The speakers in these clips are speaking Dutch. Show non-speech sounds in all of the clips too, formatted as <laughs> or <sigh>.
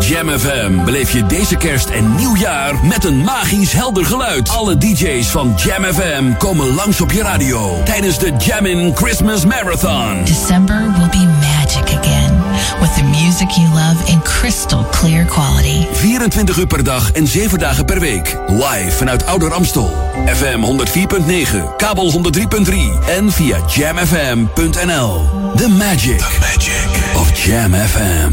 Jam FM beleef je deze kerst en nieuwjaar met een magisch helder geluid. Alle DJ's van Jam FM komen langs op je radio tijdens de Jammin' Christmas Marathon. December will be magic again with the music you love in crystal clear quality. 24 uur per dag en 7 dagen per week. Live vanuit Ouder Amstel. FM 104.9, kabel 103.3 en via jamfm.nl. The magic, The magic of Jam FM.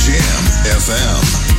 Jam FM.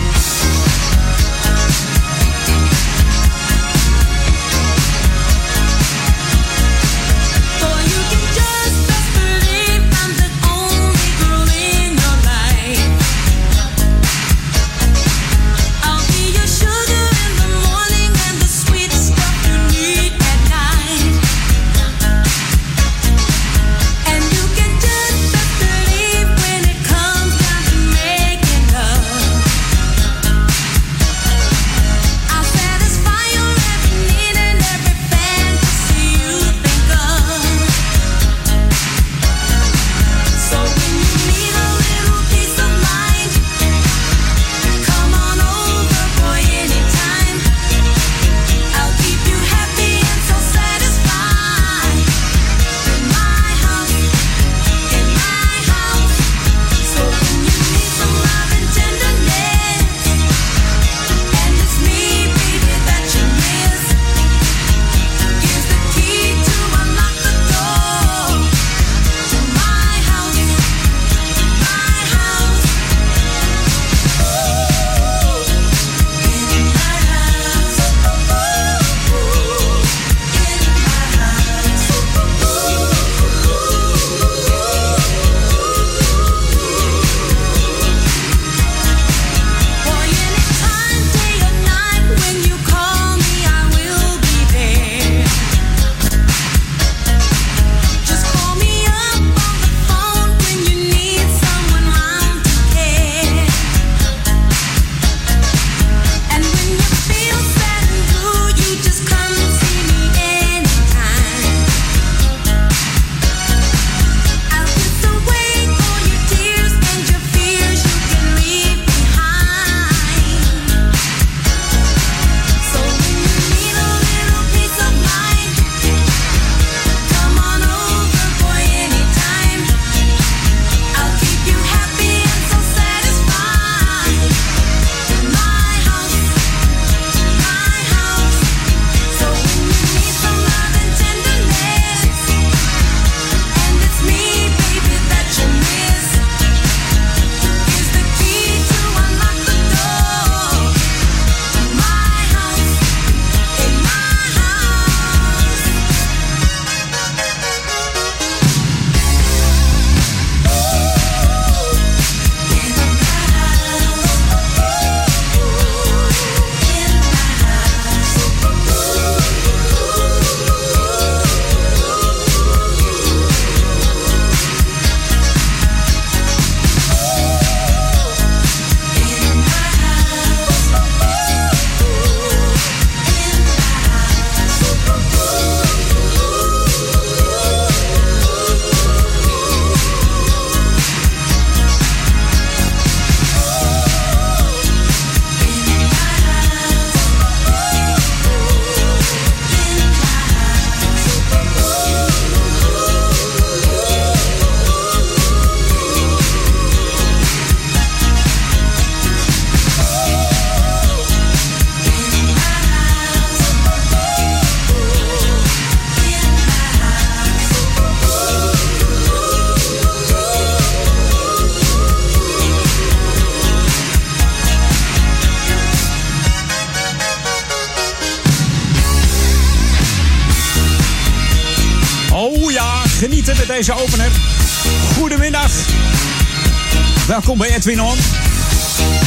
Welkom bij Edwin On.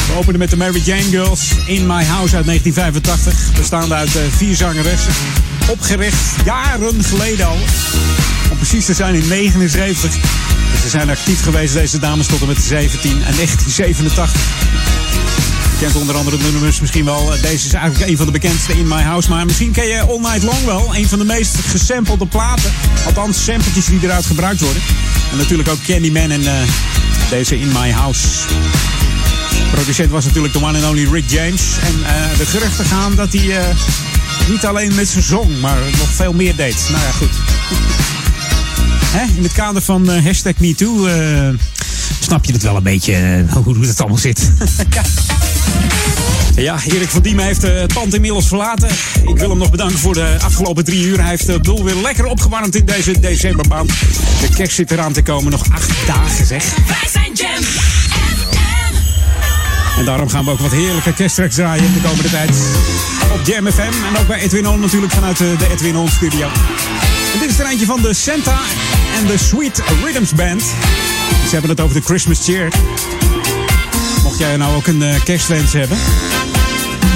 We openen met de Mary Jane Girls in My House uit 1985. Bestaande uit uh, vier zangeressen. Opgericht jaren geleden al. Om precies te zijn in 79. Dus ze zijn actief geweest, deze dames, tot en met 17 en 1987. Je kent onder andere de nummers misschien wel. Deze is eigenlijk een van de bekendste in My House. Maar misschien ken je All Night Long wel. Een van de meest gesampelde platen. Althans, sampletjes die eruit gebruikt worden. En natuurlijk ook Candyman en uh, deze In My House. Producent was natuurlijk de one and only Rick James. En uh, de geruchten gaan dat hij uh, niet alleen met zijn zong, maar nog veel meer deed. Nou ja, goed. Hè? In het kader van uh, hashtag MeToo snap je het wel een beetje hoe het allemaal zit. <laughs> Ja, Erik van Diemen heeft het pand inmiddels verlaten. Ik wil hem nog bedanken voor de afgelopen drie uur. Hij heeft de boel weer lekker opgewarmd in deze decembermaand. De kerst zit eraan te komen, nog acht dagen zeg. En daarom gaan we ook wat heerlijke kersttracks draaien de komende tijd. Op Jam FM en ook bij Edwin On natuurlijk vanuit de Edwin On studio. Dit is er eentje van de Santa en de Sweet Rhythms Band. Ze hebben het over de Christmas Cheer. Mocht jij nou ook een uh, kerstwens hebben,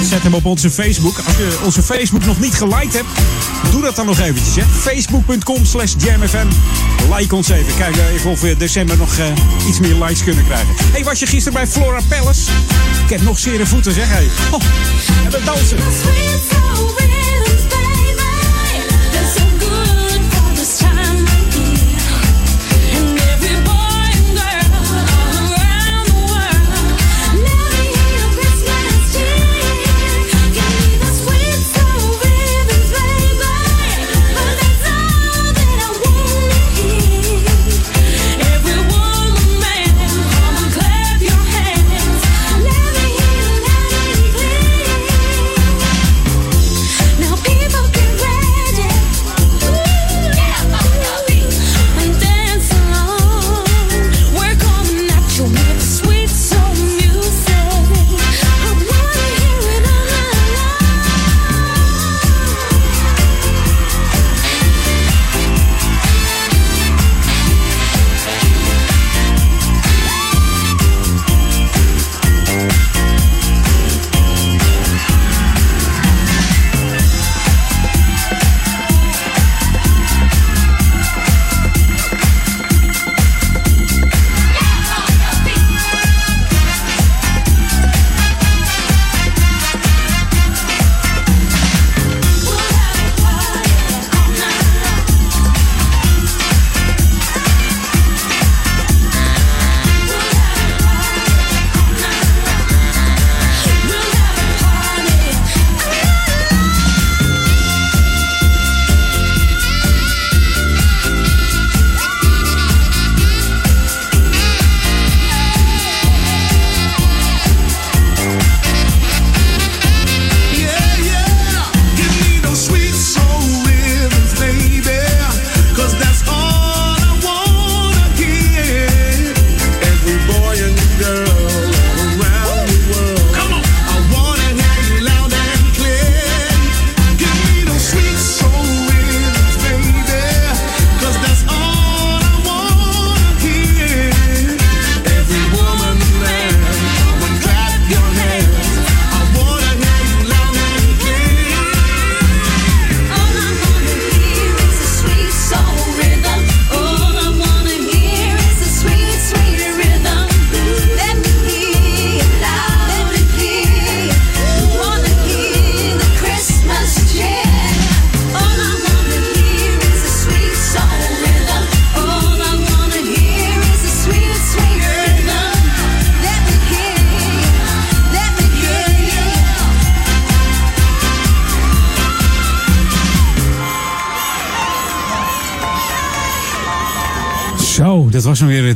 zet hem op onze Facebook. Als je onze Facebook nog niet geliked hebt, doe dat dan nog eventjes. Facebook.com slash jamfm. Like ons even. Kijk even of we december nog uh, iets meer likes kunnen krijgen. hey, was je gisteren bij Flora Palace? Ik heb nog zere voeten, zeg. Hey. Oh, en we dansen.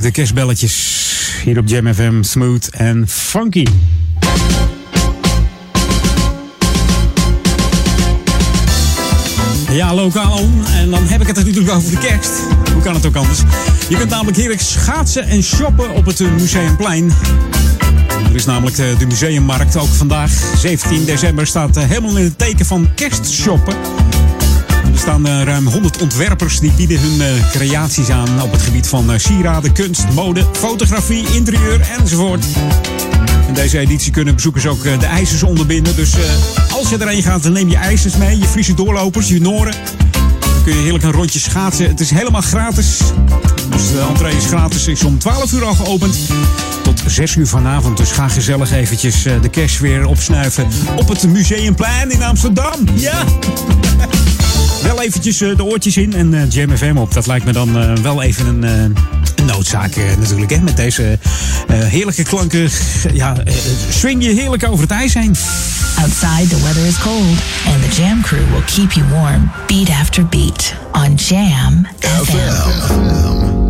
De kerstbelletjes hier op Jam FM. Smooth en funky. Ja, lokaal. En dan heb ik het natuurlijk over de kerst. Hoe kan het ook anders? Je kunt namelijk heerlijk schaatsen en shoppen op het Museumplein. Er is namelijk de museummarkt ook vandaag, 17 december, staat helemaal in het teken van kerstshoppen. Staan uh, ruim 100 ontwerpers die bieden hun uh, creaties aan op het gebied van uh, sieraden, kunst, mode, fotografie, interieur enzovoort. En In deze editie kunnen bezoekers ook de ijzers onderbinden. Dus als je erheen gaat, dan neem je ijzers mee. Je Friese doorlopers, je noren. Dan kun je heerlijk een rondje schaatsen. Het is helemaal gratis. Dus de entree is gratis. Is om 12 uur al geopend. Tot 6 uur vanavond. Dus ga gezellig eventjes de cash weer opsnuiven. Op het Museumplein in Amsterdam. Ja! <laughs> wel eventjes de oortjes in en uh, Jam FM op. Dat lijkt me dan uh, wel even een, uh, een noodzaak natuurlijk. Hè? Met deze heerlijke klanken ja, swing je heerlijk over het ijs heen. Outside the weather is cold and the Jam crew will keep you warm beat after beat on Jam FM. FM.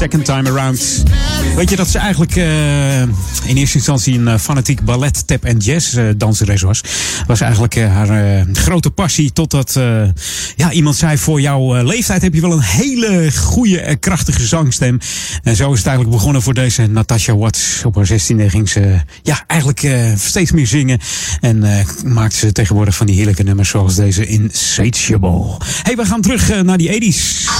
Second Time Around. Weet je dat ze eigenlijk uh, in eerste instantie een uh, fanatiek ballet, tap en jazz danseres was? Was eigenlijk haar grote passie totdat ja, iemand zei voor jouw leeftijd heb je wel een hele goede krachtige zangstem. En zo is het eigenlijk begonnen voor deze Natasha Watts. Op haar 16e ging ze ja, eigenlijk steeds meer zingen. En maakte ze tegenwoordig van die heerlijke nummers zoals deze Insatiable. Hey, we gaan terug naar die 80s.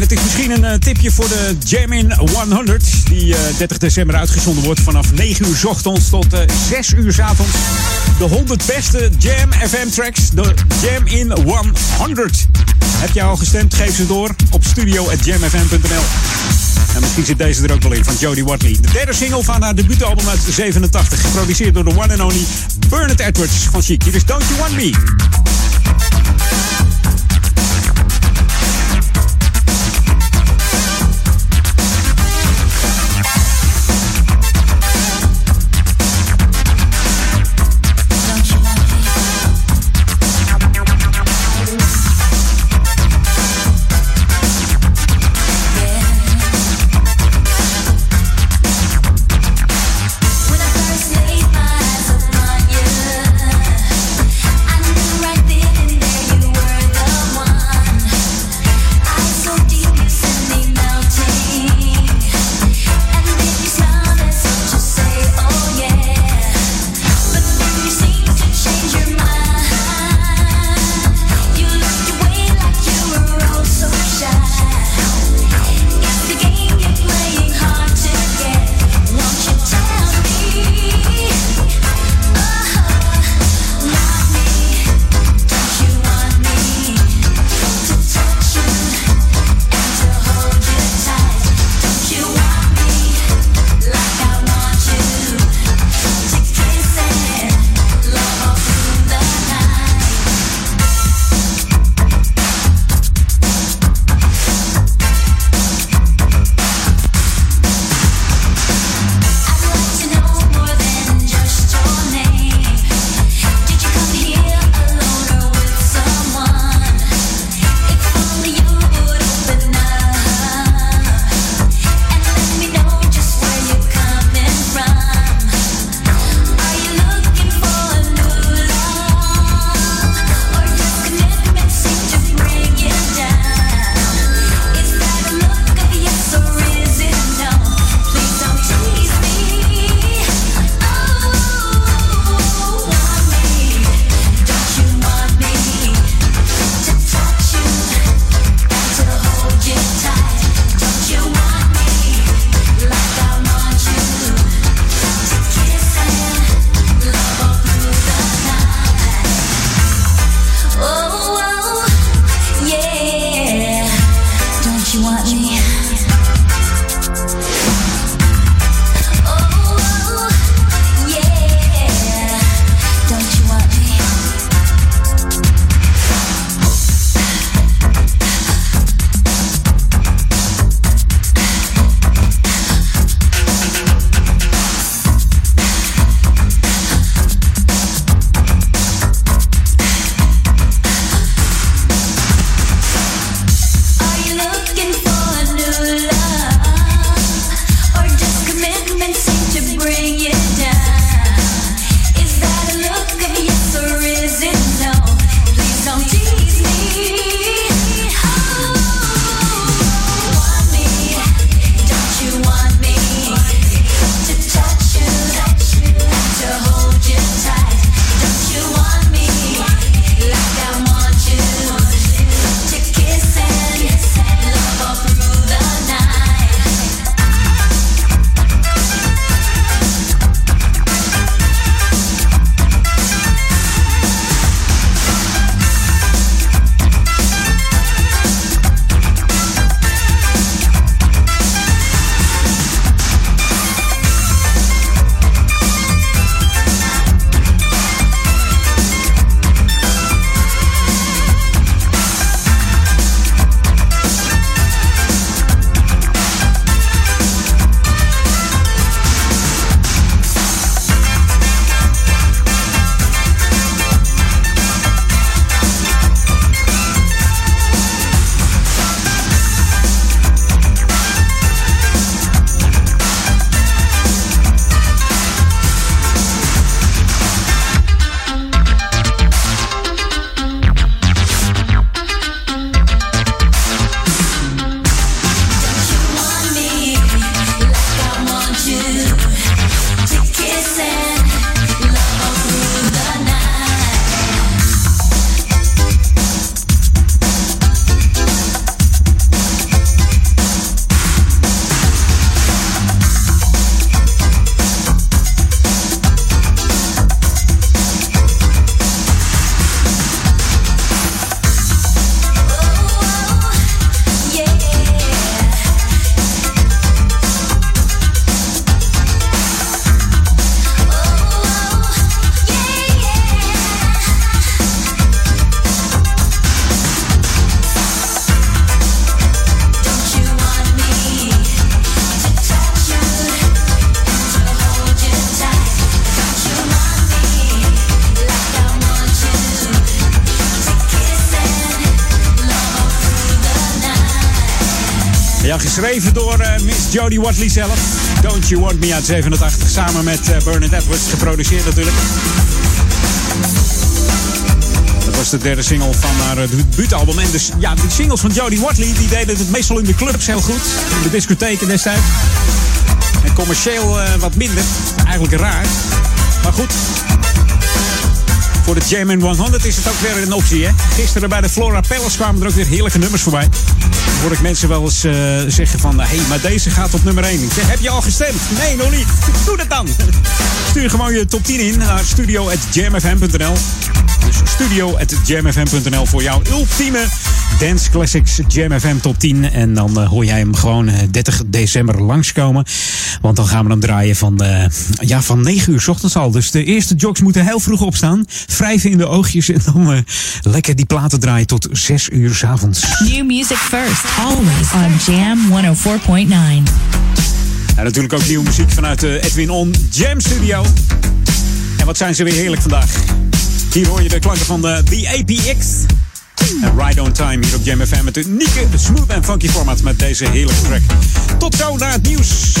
En het is misschien een uh, tipje voor de Jam in 100. Die uh, 30 december uitgezonden wordt vanaf 9 uur ochtends tot uh, 6 uur s avonds. De 100 beste Jam FM tracks. De Jam in 100. Heb jij al gestemd? Geef ze door op studio.jamfm.nl. En misschien zit deze er ook wel in van Jodie Watley. De derde single van haar debuutalbum uit 87. Geproduceerd door de one and only Bernard Edwards van Chic. Hier Don't You Want Me. Geschreven door uh, Miss Jodie Watley zelf. Don't You Want Me uit 87. Samen met uh, Bernard Edwards. Geproduceerd natuurlijk. Dat was de derde single van haar uh, debuutalbum. En dus, ja, die singles van Jodie Watley die deden het meestal in de clubs heel goed. In de discotheken destijds. En commercieel wat minder. Eigenlijk raar. Maar goed, voor de Jam 100 is het ook weer een optie. Hè? Gisteren bij de Flora Palace kwamen er ook weer heerlijke nummers voorbij. Hoor ik mensen wel eens uh, zeggen van... hé, hey, maar deze gaat op nummer 1. Ik zeg, heb je al gestemd? Nee, nog niet. <laughs> Doe dat dan. <laughs> Stuur gewoon je top 10 in naar studio.jamfm.nl Dus studio.jamfm.nl voor jouw ultieme Dance Classics Jam FM Top 10. En dan uh, hoor jij hem gewoon uh, 30 december langskomen. Want dan gaan we hem draaien van, uh, ja, van 9 uur s ochtends al. Dus de eerste jogs moeten heel vroeg opstaan. Wrijven in de oogjes en dan uh, lekker die platen draaien tot 6 uur s avonds. New music first, always on Jam 104.9. En natuurlijk ook nieuwe muziek vanuit de Edwin On Jam Studio. En wat zijn ze weer heerlijk vandaag. Hier hoor je de klanken van de, The APX. En Ride on Time hier op Jam FM met een unieke, smooth en funky format met deze heerlijke track. Tot zo naar het nieuws.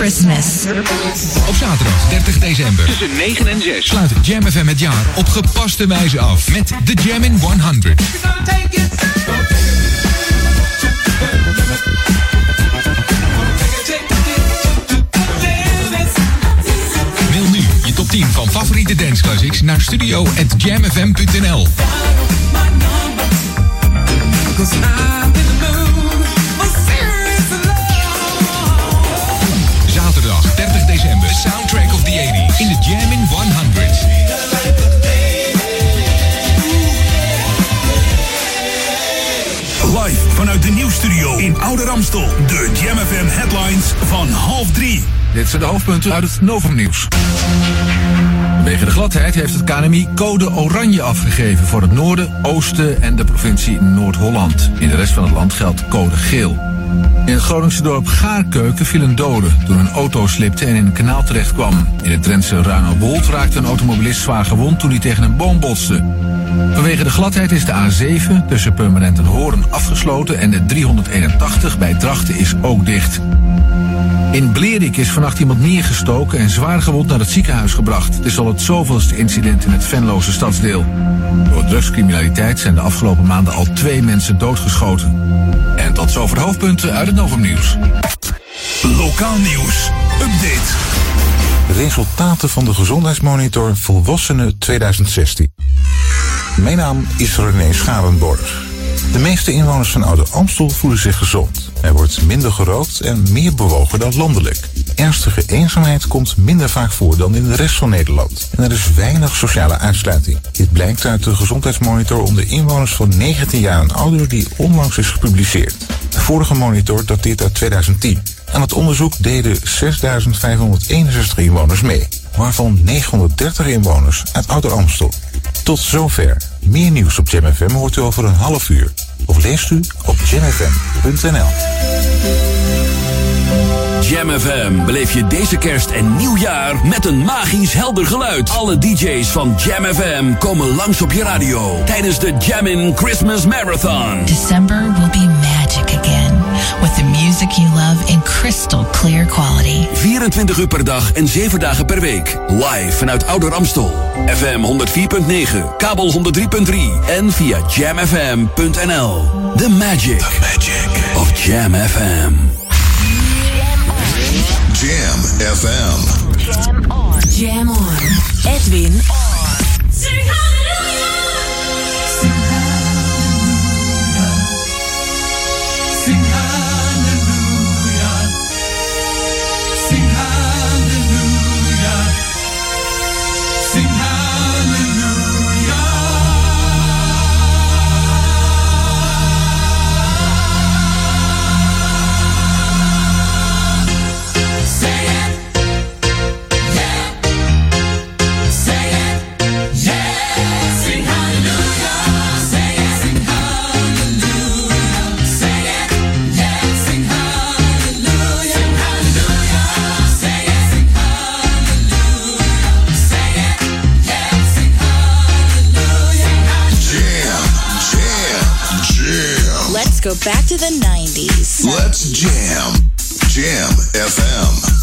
Christmas. Op zaterdag 30 december tussen 9 en 6 sluit Jam FM het jaar op gepaste wijze af met The Jam in 100. Mail nu je top 10 van favoriete danceclassics naar studio.jamfm.nl. in Oude Ramstel. De Jam headlines van half drie. Dit zijn de hoofdpunten uit het Novumnieuws. Vanwege de gladheid heeft het KNMI code oranje afgegeven voor het noorden, oosten en de provincie Noord-Holland. In de rest van het land geldt code geel. In het Groningse dorp Gaarkeuken viel een dode toen een auto slipte en in een kanaal terecht kwam. In het Drentse Ruinerwold raakte een automobilist zwaar gewond toen hij tegen een boom botste. Vanwege de gladheid is de A7 tussen Purmerend en Hoorn afgesloten en de 381 bij Drachten is ook dicht. In Blerik is vannacht iemand neergestoken en zwaar gewond naar het ziekenhuis gebracht. Het is al het zoveelste incident in het Venloze stadsdeel. Door drugscriminaliteit zijn de afgelopen maanden al twee mensen doodgeschoten. En tot zover de hoofdpunten uit het Novumnieuws. Lokaal nieuws. Update. Resultaten van de gezondheidsmonitor Volwassenen 2016. Mijn naam is René Scharenborg. De meeste inwoners van Oude Amstel voelen zich gezond. Er wordt minder gerookt en meer bewogen dan landelijk. Ernstige eenzaamheid komt minder vaak voor dan in de rest van Nederland. En er is weinig sociale uitsluiting. Dit blijkt uit de gezondheidsmonitor onder inwoners van 19 jaar en ouder die onlangs is gepubliceerd. De vorige monitor dateert uit 2010. Aan het onderzoek deden 6.561 inwoners mee, waarvan 930 inwoners uit Ouder Amstel. Tot zover. Meer nieuws op Jam FM hoort u over een half uur. Of leest u op jamfm.nl. Jam FM beleef je deze kerst en nieuwjaar met een magisch helder geluid. Alle DJ's van Jam FM komen langs op je radio tijdens de Jammin' Christmas Marathon. December will be music you love in crystal clear quality. 24 uur per dag en 7 dagen per week. Live vanuit Ouder Amstel. FM 104.9, kabel 103.3 en via jamfm.nl. The magic, of Jam FM. Jam FM. Jam on. Jam on. Edwin on. Go back to the 90s. Let's jam. Jam FM.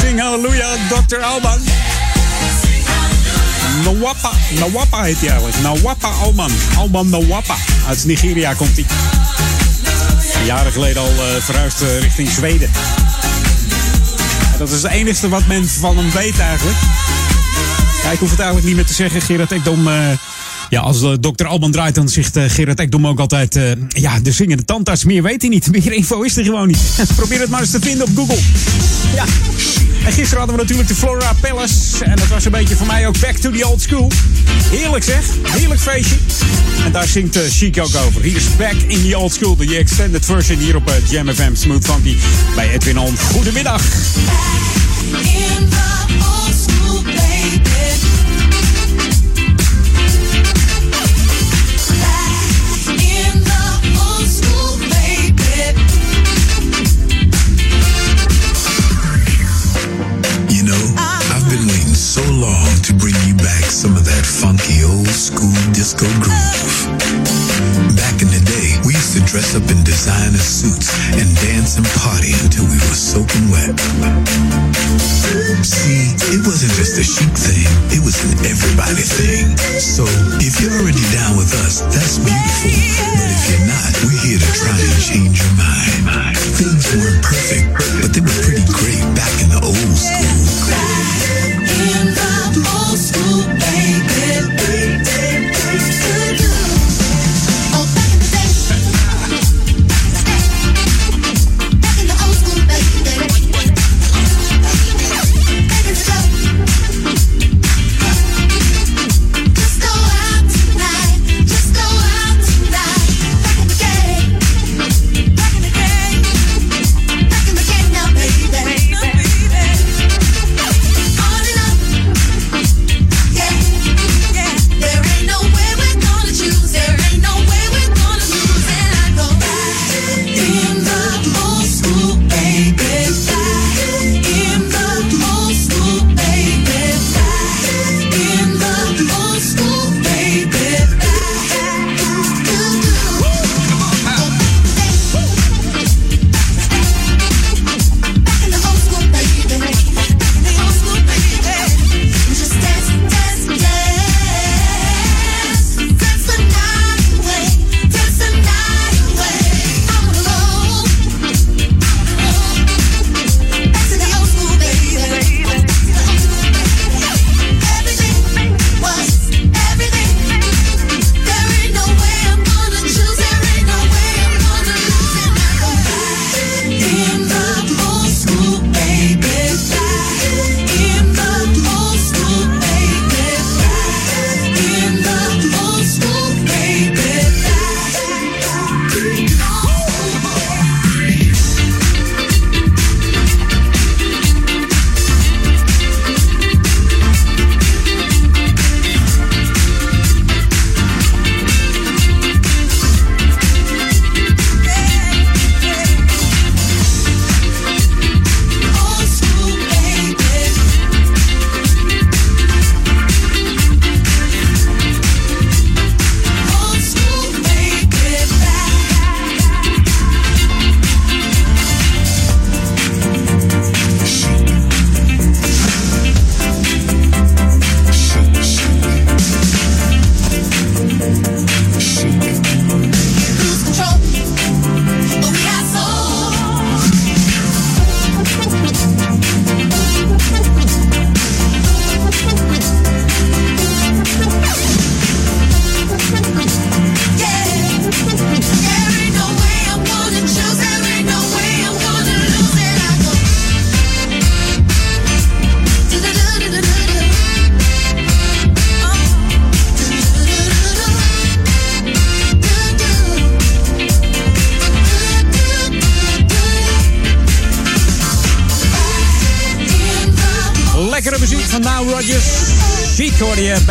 Sing halleluja, Dr. Alban. Nawapa, Nawapa heet hij eigenlijk. Nawapa Alban. Alban Nawapa. Uit Nigeria komt hij. Jaren geleden al eh, verhuisd eh, richting Zweden. En dat is het enige wat men van hem weet eigenlijk. Ja, ik hoef het eigenlijk niet meer te zeggen. Gerard Ekdom... eh, ja, als uh, dokter Alban draait, dan zegt eh, Gerard Ekdom ook altijd... eh, ja, de zingende tandarts, meer weet hij niet. <laughs> Meer info is er gewoon niet. <laughs> Probeer het maar eens te vinden op Google. Ja. En gisteren hadden we natuurlijk de Flora Palace. En dat was een beetje voor mij ook back to the old school. Heerlijk zeg. Heerlijk feestje. En daar zingt uh, Chic ook over. Hier is back in the old school. De extended version hier op uh, Jam FM Smooth Funky. Bij Edwin On. Goedemiddag. In the old school, baby. So long to bring you back some of that funky old school disco groove. Back in the day, we used to dress up in designer suits and dance and party until we were soaking wet. See, it wasn't just a chic thing, it was an everybody thing. So, if you're already down with us, that's beautiful. But if you're not, we're here to try and change your mind. Things weren't perfect, but they were pretty great back in the old school.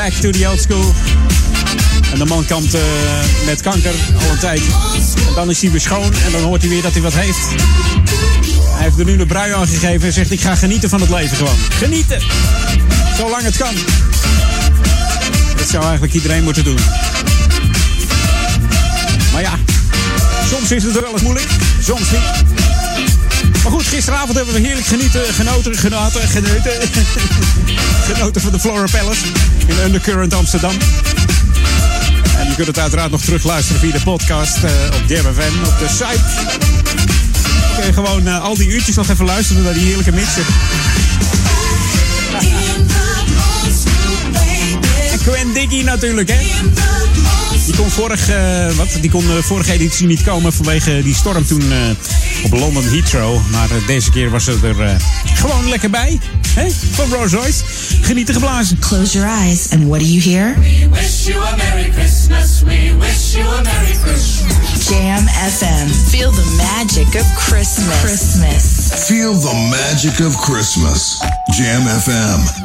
Back to the old school. En de man kampt eh, met kanker al een tijd. En dan is hij weer schoon en dan hoort hij weer dat hij wat heeft. Hij heeft er nu de brui aan gegeven en zegt ik ga genieten van het leven gewoon. Genieten! Zolang het kan. Dat zou eigenlijk iedereen moeten doen. Maar ja, Soms is het wel eens moeilijk, soms niet. Maar goed, gisteravond hebben we heerlijk genieten, genoten, genoten, genoten. <laughs> genoten van de Flora Palace in Undercurrent Amsterdam. En je kunt het uiteraard nog terugluisteren via de podcast eh, op Jam FM, op de site. Kun je gewoon eh, al die uurtjes nog even luisteren naar die heerlijke mixen. En Gwen Diggy natuurlijk, hè? Die kon, vorig, eh, wat? Die kon vorige editie niet komen vanwege die storm toen op London Heathrow. Maar deze keer was ze er gewoon lekker bij. Hè? Van Rolls Royce. Genieten er geblazen. Close your eyes, and what do you hear? We wish you a Merry Christmas. We wish you a Merry Christmas. Jam FM. Feel the magic of Christmas. Christmas. Feel the magic of Christmas. Jam FM.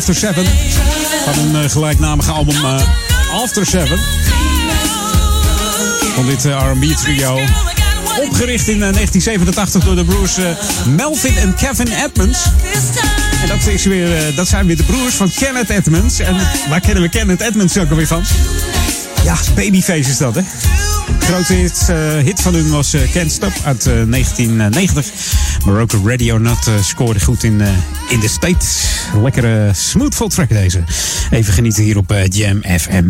After Seven. Van een eh, gelijknamige album eh, After Seven. Van dit eh, R&B trio. Opgericht in eh, 1987 door de broers Melvin en Kevin Edmonds. En dat, is weer, dat zijn weer de broers van Kenneth Edmonds. En waar kennen we Kenneth Edmonds ook alweer van? Ja, Babyface is dat, hè? De grootste hit, hit van hun was eh, Can't Stop uit eh, 1990. Maar ook Radio Nut scoorde goed in, in de States. Lekkere smoothful track deze. Even genieten hier op eh, Jam FM.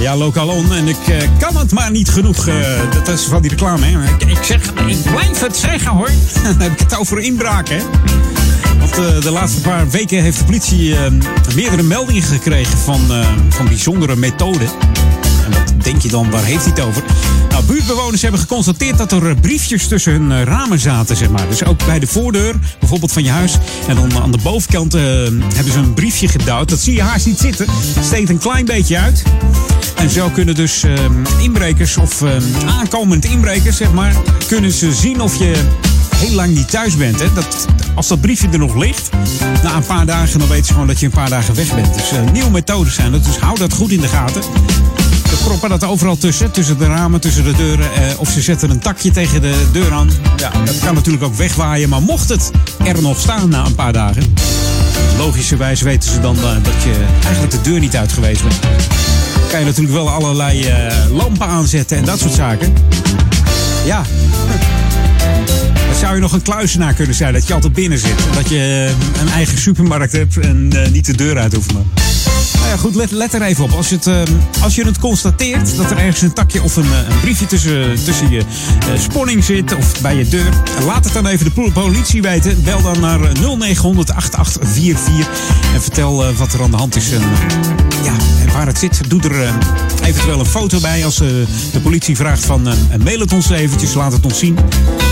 Ja, lokaal on. En ik eh, kan het maar niet genoeg. eh, dat is van die reclame, hè. Ik, zeg, ik blijf het zeggen, hoor. <laughs> Dan heb ik het over inbraken, hè. Want de laatste paar weken heeft de politie meerdere meldingen gekregen van, van bijzondere methoden. En wat denk je dan, waar heeft hij het over? Nou, buurtbewoners hebben geconstateerd dat er eh, briefjes tussen hun eh, ramen zaten, zeg maar. Dus ook bij de voordeur, bijvoorbeeld van je huis. En dan aan de bovenkant eh, hebben ze een briefje gedouwd. Dat zie je haast niet zitten. Steekt een klein beetje uit. En zo kunnen dus inbrekers of eh, aankomend inbrekers, zeg maar, kunnen ze zien of je heel lang niet thuis bent. Hè? Dat, als dat briefje er nog ligt, na een paar dagen, dan weten ze gewoon dat je een paar dagen weg bent. Dus nieuwe methodes zijn dat. Dus hou dat goed in de gaten. Ze proppen dat overal tussen, tussen de ramen, tussen de deuren. Eh, of ze zetten een takje tegen de deur aan. Ja, dat kan natuurlijk ook wegwaaien. Maar mocht het er nog staan na een paar dagen, logischerwijs weten ze dan eh, dat je eigenlijk de deur niet uit geweest bent. Kan je natuurlijk wel allerlei eh, lampen aanzetten en dat soort zaken. Ja, dan zou je nog een kluisenaar kunnen zijn, dat je altijd binnen zit. Dat je eh, een eigen supermarkt hebt en eh, niet de deur uit hoeft. Nou ja, goed, let, er even op. Als je, het, eh, als je het constateert dat er ergens een takje of een, een briefje tussen, tussen je eh, sponning zit of bij je deur, laat het dan even de po- politie weten. Bel dan naar eh, 0900 8844 en vertel wat er aan de hand is. En, ja, en waar het zit, doe er eventueel een foto bij. Als de politie vraagt van mail het ons eventjes, laat het ons zien.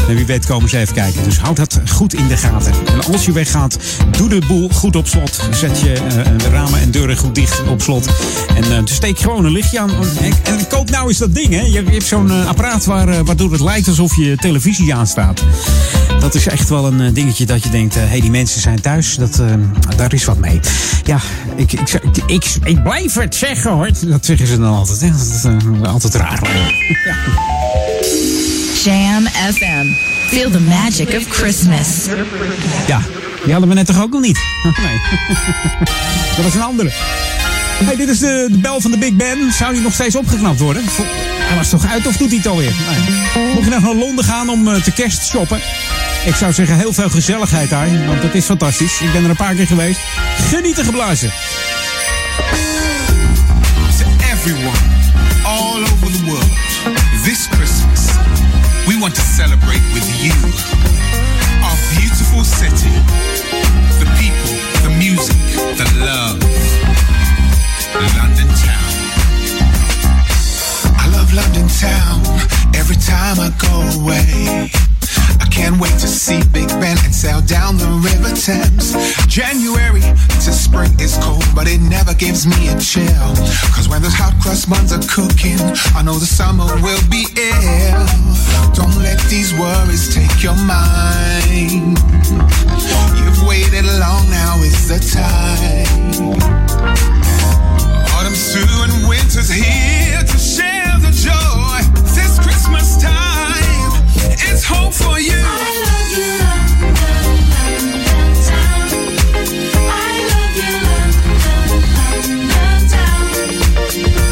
En wie weet komen ze kijken. Dus houd dat goed in de gaten. En als je weggaat, doe de boel goed op slot. Zet je de ramen en deuren goed dicht op slot. En eh, dus steek gewoon een lichtje aan. En, en koop nou eens dat ding, hè. Je, hebt zo'n eh, apparaat waar, waardoor het lijkt alsof je televisie aanstaat. Dat is echt wel een dingetje dat je denkt, hé, hey, die mensen zijn thuis. Dat, daar is wat mee. Ja, ik, ik, ik, blijf het zeggen, hoor. Dat zeggen ze dan altijd. Hè. Dat is altijd raar. Ja. Jam FM. Feel the magic of Christmas. Ja, die hadden we net toch ook nog niet? <laughs> Nee. <laughs> Dat was een andere. Hey, dit is de, de bel van de Big Ben. Zou die nog steeds opgeknapt worden? Hij was toch uit of doet hij het alweer? Nee. Mocht je nog naar Londen gaan om eh, te kerst shoppen? Ik zou zeggen heel veel gezelligheid daar, want het is fantastisch. Ik ben er een paar keer geweest. Genieten geblazen. to everyone all over the world. This Christmas, want to celebrate with you. Our beautiful city, the people, the music, the love. London town. I love London town every time I go away. I can't wait to see Big Ben and sail down the River Thames. January to spring is cold, but it never gives me a chill. Cause when those hot crust buns are cooking, I know the summer will be ill. Don't let these worries take your mind. You've waited long, now is the time. Autumn's through and winter's here to share the joy. To I love you. Love town I love you love town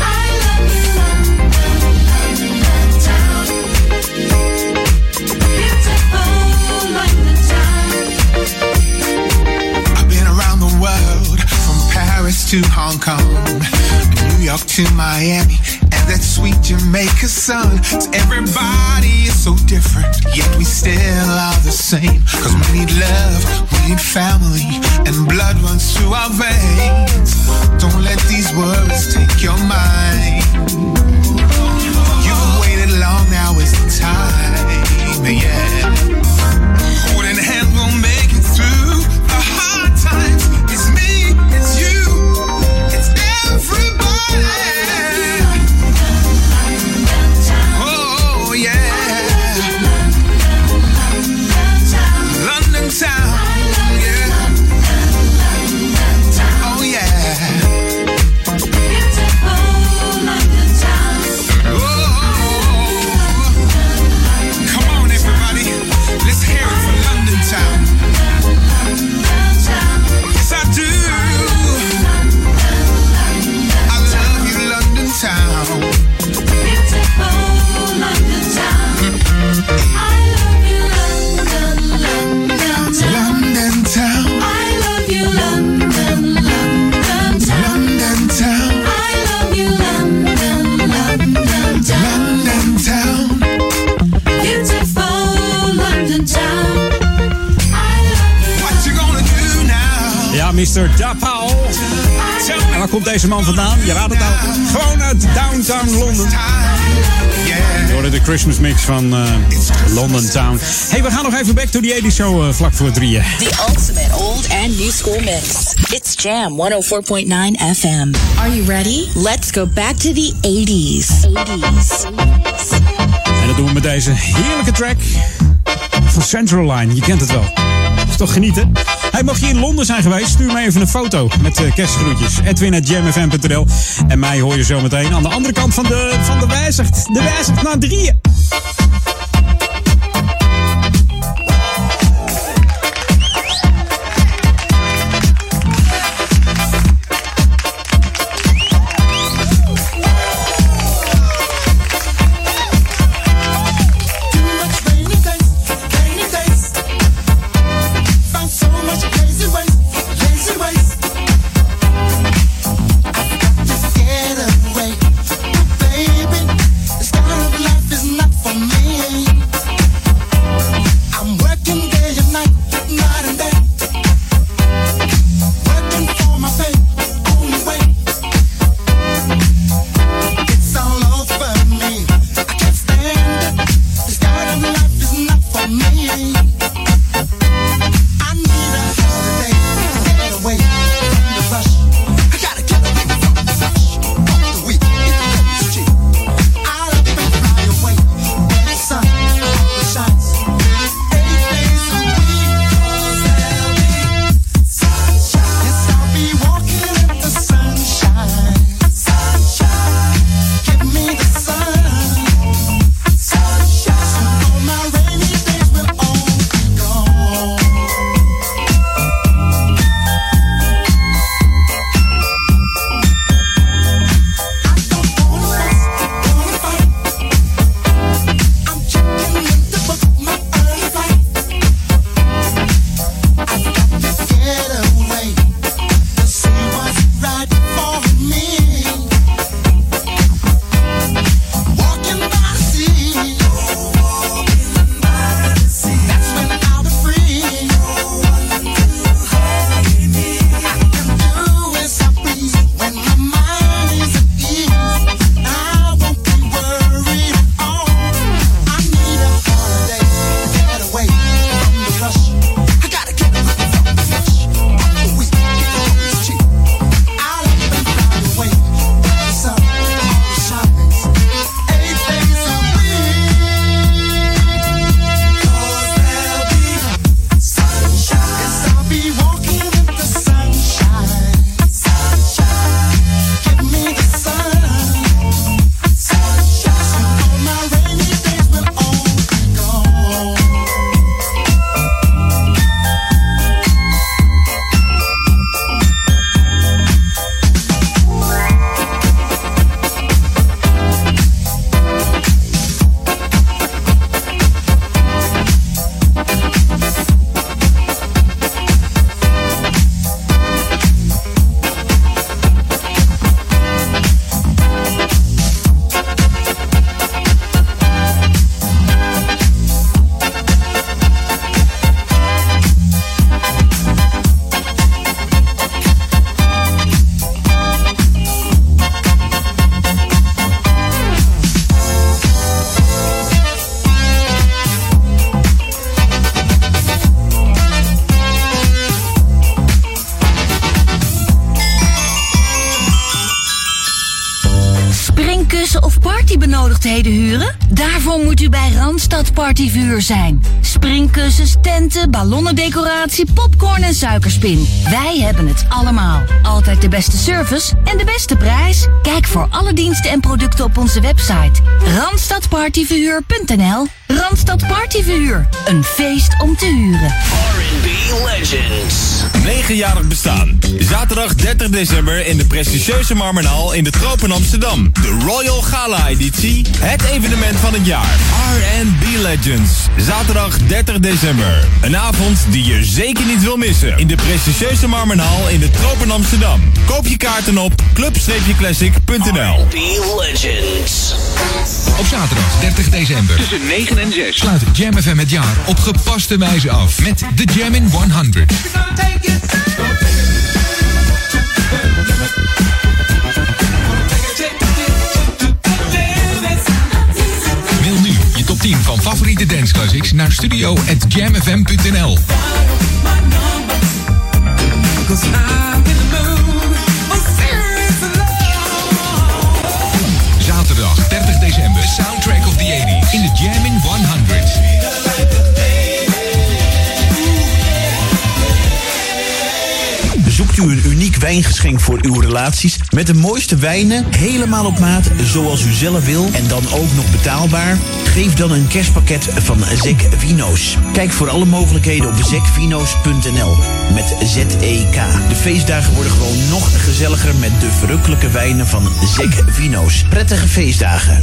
I love you love town beautiful like I've been around the world from Paris to Hong Kong, New York to Miami, that sweet Jamaica sun. To everybody is so different, yet we still are the same. Cause we need love, we need family, and blood runs through our veins. Don't let these worries take your mind. You've waited long, now is the time, yeah. Komt deze man vandaan? Je raadt het al. Gewoon uit downtown Londen. Door de Christmas mix van eh, London Town. hey, we gaan nog even back to the 80s show eh, vlak voor drieën. The ultimate old and new school mix. It's Jam 104.9 FM. Are you ready? Let's go back to the 80s. 80s. En dat doen we met deze heerlijke track van Central Line. Je kent het wel. Is toch genieten? Hij mocht je in Londen zijn geweest, stuur mij even een foto met uh, kerstgroetjes. Edwin.jamfm.nl En mij hoor je zo meteen aan de andere kant van de, van de wijzigt. De wijzigt naar drieën. Huren? Daarvoor moet u bij Randstad Partyvuur zijn. Springkussens, tenten, ballonnendecoratie, popcorn en suikerspin. Wij hebben het allemaal. Altijd de beste service en de beste prijs. Kijk voor alle diensten en producten op onze website. Randstadpartyverhuur.nl Randstad Partyverhuur. Een feest om te huren. R&B Legends. 9-jarig bestaan. Zaterdag 30 december in de prestigieuze Marmenhal in de Tropen Amsterdam. De Royal Gala editie. Het evenement van het jaar. R&B Legends. Zaterdag 30 december. Een avond die je zeker niet wil missen. In de prestigieuze Marmenhal in de Tropen Amsterdam. Koop je kaarten op club-classic.nl Legends. Op zaterdag 30 december tussen 9 en 6 sluit Jam FM het jaar op gepaste wijze af met de Jam in 100. Mailbox naar studio.jamfm.nl. Zaterdag 30 december, Soundtrack of the 80s in de Jam in 100. U een uniek wijngeschenk voor uw relaties met de mooiste wijnen, helemaal op maat, zoals u zelf wil en dan ook nog betaalbaar? Geef dan een kerstpakket van Zek Vino's. Kijk voor alle mogelijkheden op zekvino's.nl met Z-E-K. De feestdagen worden gewoon nog gezelliger met de verrukkelijke wijnen van Zek Vino's. Prettige feestdagen.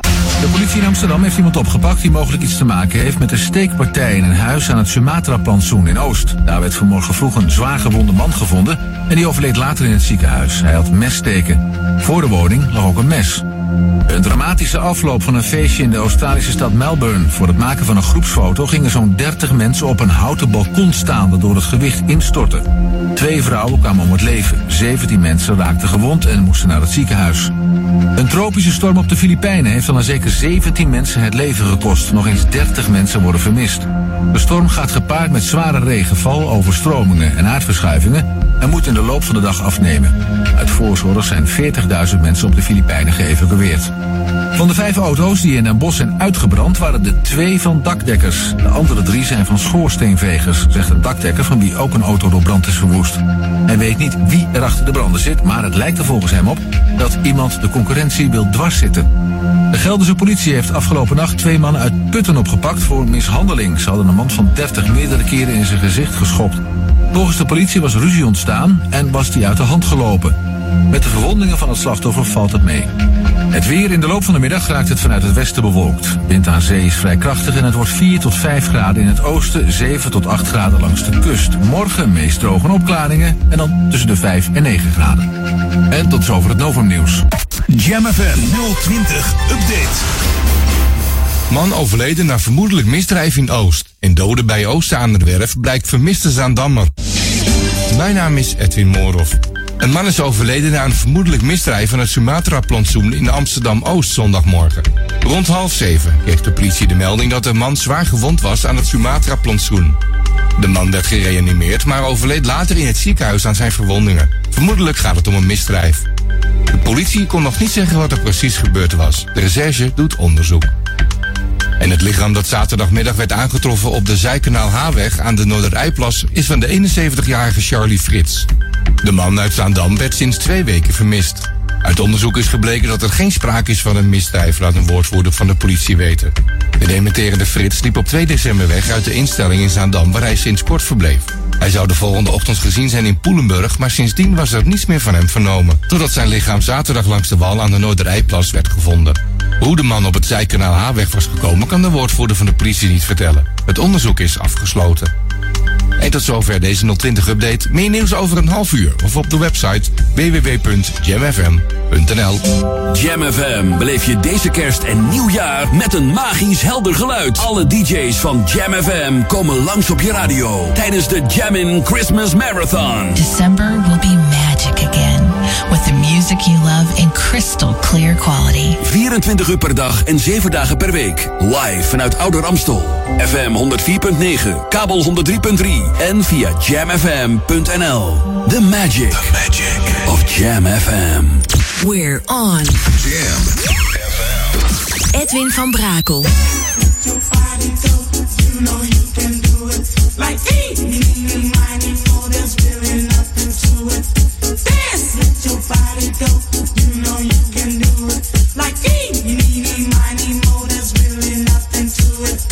De politie in Amsterdam heeft iemand opgepakt die mogelijk iets te maken heeft met de steekpartij in een huis aan het Sumatra-plantsoen in Oost. Daar werd vanmorgen vroeg een zwaar gewonde man gevonden en die overleed later in het ziekenhuis. Hij had messteken. Voor de woning lag ook een mes. Een dramatische afloop van een feestje in de Australische stad Melbourne. Voor het maken van een groepsfoto gingen zo'n 30 mensen op een houten balkon staan door het gewicht instortte. Twee vrouwen kwamen om het leven. 17 mensen raakten gewond en moesten naar het ziekenhuis. Een tropische storm op de Filipijnen heeft al aan zeker 17 mensen het leven gekost. Nog eens 30 mensen worden vermist. De storm gaat gepaard met zware regenval, overstromingen en aardverschuivingen en moet in de loop van de dag afnemen. Uit voorzorg zijn 40.000 mensen op de Filipijnen geëvacueerd. Van de vijf auto's die in Den Bosch zijn uitgebrand, waren er twee van dakdekkers. De andere drie zijn van schoorsteenvegers, zegt een dakdekker van wie ook een auto door brand is verwoest. Hij weet niet wie er achter de branden zit, maar het lijkt er volgens hem op dat iemand de concurrentie wil dwarszitten. De Gelderse politie heeft afgelopen nacht twee mannen uit Putten opgepakt voor mishandeling. Ze hadden een man van 30 meerdere keren in zijn gezicht geschopt. Volgens de politie was ruzie ontstaan en was die uit de hand gelopen. Met de verwondingen van het slachtoffer valt het mee. Het weer in de loop van de middag raakt het vanuit het westen bewolkt. Wind aan zee is vrij krachtig en het wordt 4 tot 5 graden in het oosten, 7 tot 8 graden langs de kust. Morgen meest droge opklaringen en dan tussen de 5 en 9 graden. En tot zover het Novumnieuws. Jam FM 020 Update. Man overleden na vermoedelijk misdrijf in Oost. En doden bij Oost aan de werf blijkt vermiste Zaandammer. Mijn naam is Edwin Moorhoff. Een man is overleden na een vermoedelijk misdrijf van het Sumatra-plantsoen in Amsterdam-Oost zondagmorgen. Rond half zeven kreeg de politie de melding dat een man zwaar gewond was aan het Sumatra-plantsoen. De man werd gereanimeerd, maar overleed later in het ziekenhuis aan zijn verwondingen. Vermoedelijk gaat het om een misdrijf. De politie kon nog niet zeggen wat er precies gebeurd was. De recherche doet onderzoek. En het lichaam dat zaterdagmiddag werd aangetroffen op de Zijkanaal Haaweg aan de Noorderijplas is van de 71-jarige Charlie Frits. De man uit Zaandam werd sinds twee weken vermist. Uit onderzoek is gebleken dat er geen sprake is van een misdrijf, laat een woordvoerder van de politie weten. De dementerende Frits liep op 2 december weg uit de instelling in Zaandam waar hij sinds kort verbleef. Hij zou de volgende ochtend gezien zijn in Poelenburg, maar sindsdien was er niets meer van hem vernomen. Totdat zijn lichaam zaterdag langs de wal aan de Noorderijplas werd gevonden. Hoe de man op het zijkanaal Haaweg was gekomen, kan de woordvoerder van de politie niet vertellen. Het onderzoek is afgesloten. En tot zover deze 020-update. Meer nieuws over een half uur of op de website www.jamfm.nl. Jam FM beleef je deze kerst en nieuwjaar met een magisch helder geluid. Alle DJ's van Jam FM komen langs op je radio tijdens de Jammin' Christmas Marathon. December will be magic again with the music you love in crystal clear quality. 24 uur per dag en 7 dagen per week. Live vanuit Ouder Amstel. FM 104.9, kabel 103.3 en via jamfm.nl. The magic, of Jam FM. We're on. Jam. Edwin van Brakel. Like eeny, meeny, miny, mo, there's really nothing to it. Dance, let your body go. You know you can do it. Like eeny, meeny, miny, mo, there's really nothing to it.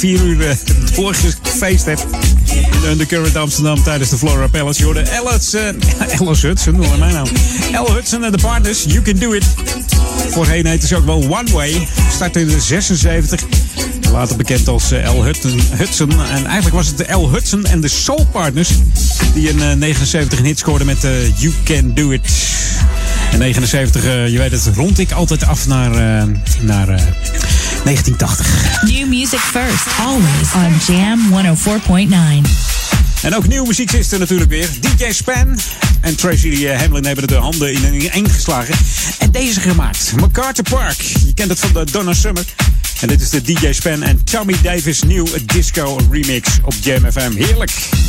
vier uur eh, uh, doorgefeest hebt. In Undercurrent Amsterdam tijdens de Flora Palace. Je hoorde Elhutsen, Alice Hudson, mijn naam? Elhutsen Hudson en de partners, You Can Do It. Voorheen heette ze ook wel One Way. Start in de 76. Later bekend als eh, L. Hudson, En eigenlijk was het de L. Hudson en de Soul Partners. Die in eh, 79 een hit scoorden met You Can Do It. En 79, je weet het, rond ik altijd af naar, naar 1980. New music first, always on Jam 104.9. En ook nieuwe muziek is er natuurlijk weer. DJ Span en Tracy eh, Hamlin hebben de handen in een geslagen. En deze gemaakt. MacArthur Park. Je kent het van de Donna Summer. En dit is de DJ Span en Tommy Davis nieuw disco remix op Jam FM. Heerlijk.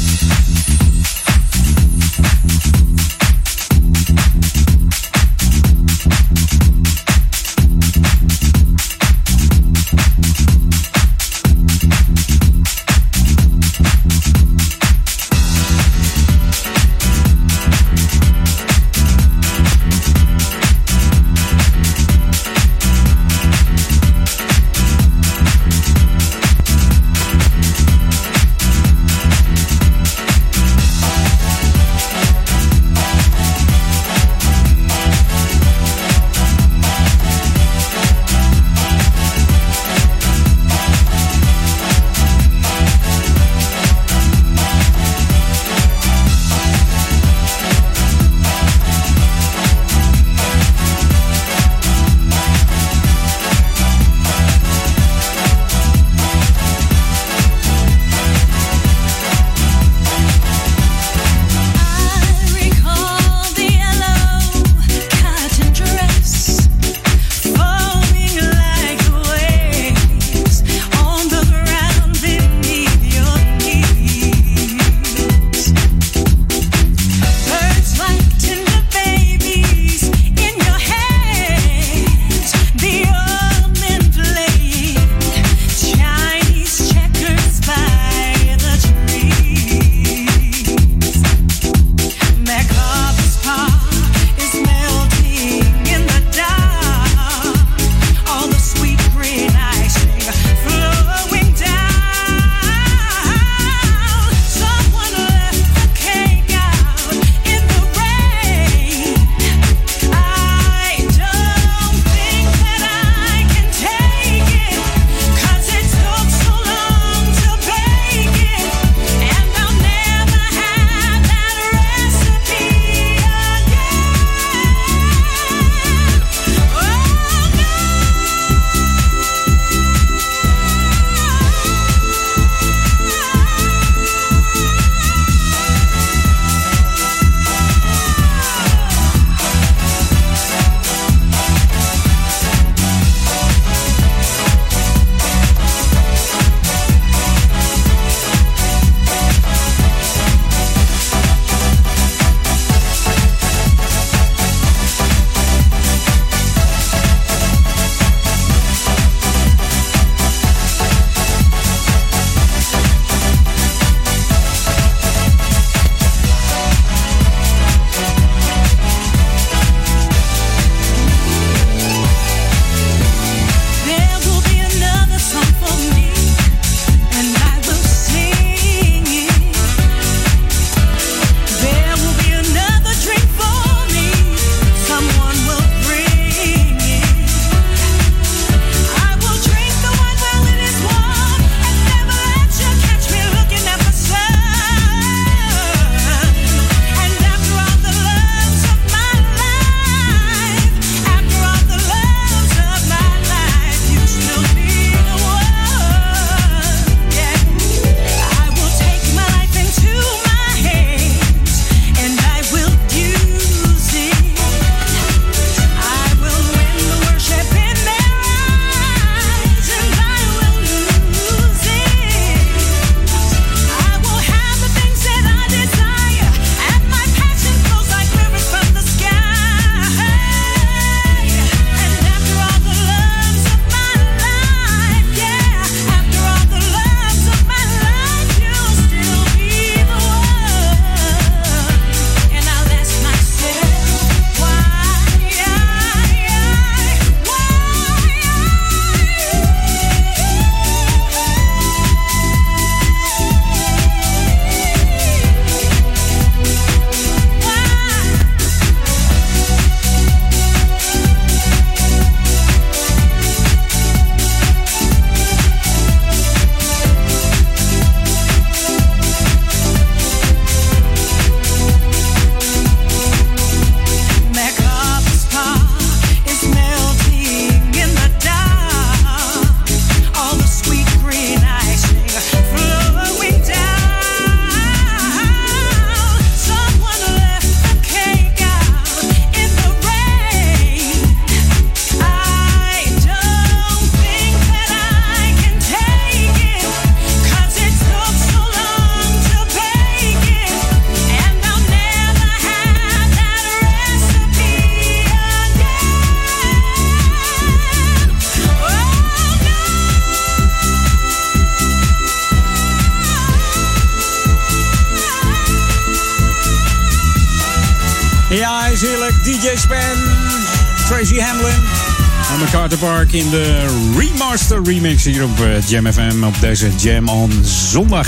En MacArthur Park in de remaster remix hier op eh, Jam FM op deze Jam on zondag.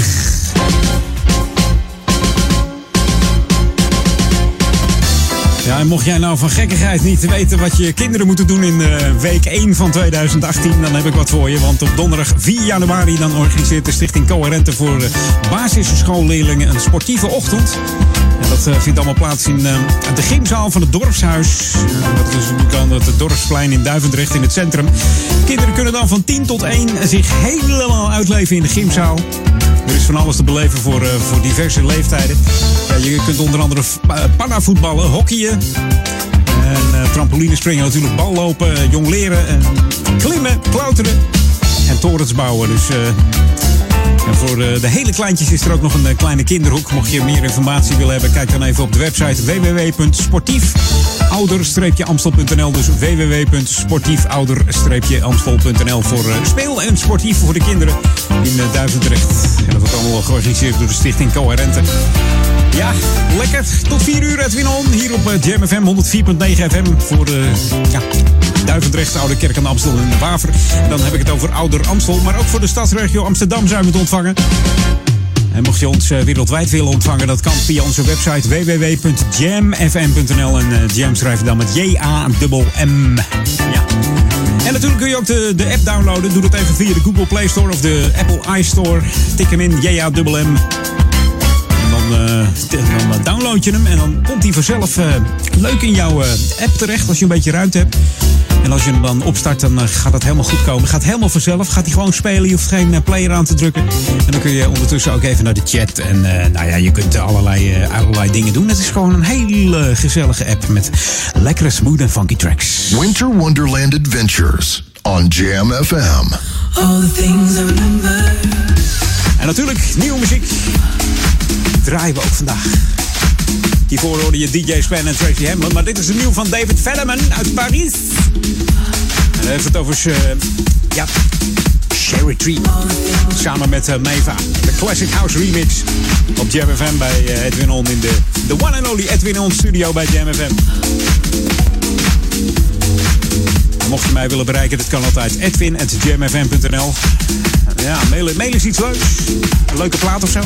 Ja, en mocht jij nou van gekkigheid niet weten wat je kinderen moeten doen in eh, week 1 van 2018, dan heb ik wat voor je. Want op donderdag 4 januari dan organiseert de Stichting Coherente voor eh, basisschoolleerlingen een sportieve ochtend. Dat eh, vindt allemaal plaats in eh, de gymzaal van het dorpshuis. Dat is natuurlijk het dorpsplein in Duivendrecht in het centrum. Kinderen kunnen dan van 10 tot 1 zich helemaal uitleven in de gymzaal. Er is van alles te beleven voor, eh, voor diverse leeftijden. Je kunt onder andere uh, pannavoetballen, hockeyen. En trampolines springen natuurlijk, ballopen, uh, jongleren, en klimmen, klauteren en torens bouwen. Dus voor de hele kleintjes is er ook nog een kleine kinderhoek. Mocht je meer informatie willen hebben, kijk dan even op de website www.sportiefouder-amstel.nl. Dus www.sportiefouder-amstel.nl voor speel en sportief voor de kinderen in Duivendrecht. En dat wordt allemaal georganiseerd door de Stichting Coherente. Ja, lekker. Tot 4 uur Edwin On. Hier op Jam FM 104.9 FM voor de ja, Duivendrecht, Oude Kerk aan Amstel en de Waver. Dan heb ik het over Ouder Amstel, maar ook voor de stadsregio Amsterdam zijn we het ontvangen. En mocht je ons uh, wereldwijd willen ontvangen, dat kan via onze website www.jamfm.nl. En uh, Jam schrijf je dan met J-A-M-M. Ja. En natuurlijk kun je ook de, de app downloaden. Doe dat even via de Google Play Store of de Apple iStore. Tik hem in, J-A-M-M. Dan, uh, dan, download je hem en dan komt hij vanzelf uh, leuk in jouw uh, app terecht als je een beetje ruimte hebt. En als je hem dan opstart, dan gaat het helemaal goed komen. Gaat helemaal vanzelf. Gaat hij gewoon spelen. Je hoeft geen player aan te drukken. En dan kun je ondertussen ook even naar de chat. En nou ja, je kunt allerlei, allerlei dingen doen. Het is gewoon een hele gezellige app met lekkere, smooth en funky tracks. Winter Wonderland Adventures on Jam FM. All the things I remember. En natuurlijk nieuwe muziek draaien we ook vandaag. Hiervoor hoorde je DJ Span en Tracy Hamlin. Maar dit is een nieuw van David Velleman uit Parijs. En hij heeft het over uh, ja, Sherry Tree. Samen met uh, Meva. De Classic House Remix. Op Jam FM bij uh, Edwin On in de, de one and only Edwin On studio bij Jam FM. En mocht je mij willen bereiken, dat kan altijd. Edwin.jamfm.nl Ja, mailen, mailen is iets leuks. Een leuke plaat of zo.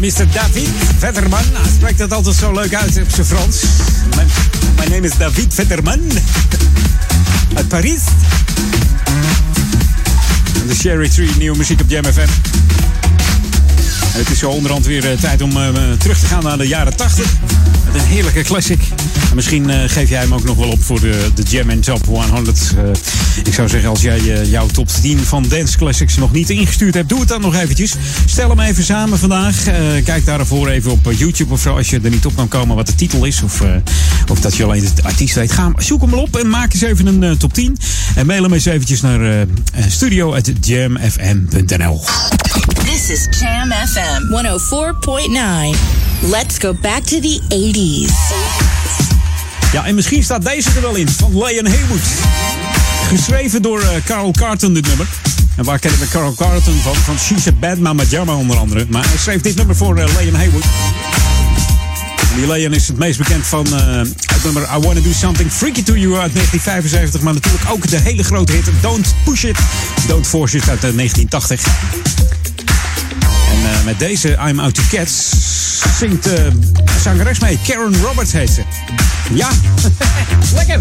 Mr. David Vetterman. Hij spreekt het altijd zo leuk uit op zijn Frans. Mijn, mijn name is David Vetterman. Uit Parijs. De Cherry Tree, nieuwe muziek op Jam FM. Het is zo onderhand weer eh, tijd om eh, terug te gaan naar de jaren 80. Een heerlijke classic. En misschien eh, geef jij hem ook nog wel op voor de, de Jam and Top 100. Eh, ik zou zeggen, als jij eh, jouw top 10 van Dance Classics nog niet ingestuurd hebt, doe het dan nog eventjes. Stel hem even samen vandaag. Kijk daarvoor even op YouTube of zo, als je er niet op kan komen wat de titel is. Of, of dat je alleen de artiest weet. Ga, zoek hem op en maak eens even een top 10. En mail hem eens eventjes naar studio.jamfm.nl. This is Jam FM 104.9. Let's go back to the 80s. Ja, en misschien staat deze er wel in, van Leon Haywood. Geschreven door eh, Carl Carton, dit nummer. En waar kennen we Carl Carton van? Van She's a Bad Mama Jama onder andere. Maar hij schreef dit nummer voor eh, Leon Haywood. Die Leon is het meest bekend van eh, het nummer I Wanna Do Something Freaky To You uit 1975. Maar natuurlijk ook de hele grote hit Don't Push It, Don't Force It uit eh, 1980. En met deze I'm Out to Cats zingt eh, zangeres mee. Karen Roberts heet ze. Ja, <laughs> <laughs> lekker.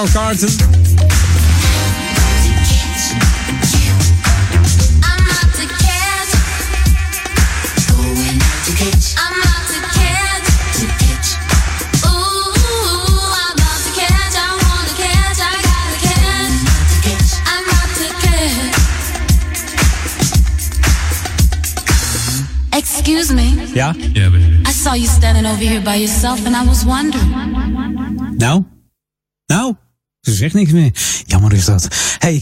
Carl Carton. Excuse me. Ja? Yeah, baby. I saw you standing over here by yourself and I was wondering.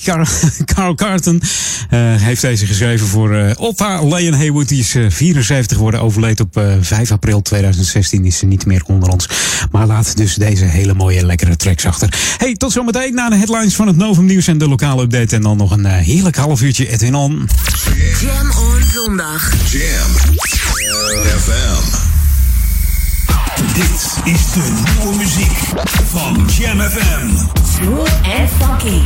<laughs> Carl, Carton eh, heeft deze geschreven voor eh Opa Leon Haywood. Die is eh, 74 geworden, overleed op eh, 5 april 2016. Is ze niet meer onder ons. Maar laat dus deze hele mooie, lekkere tracks achter. Hey, tot zometeen na de headlines van het Novum Nieuws en de lokale update. En dan nog een eh, heerlijk half uurtje Edwin On. Jam on zondag. Jam FM. Dit is de nieuwe muziek van Jam FM. Smooth and funky.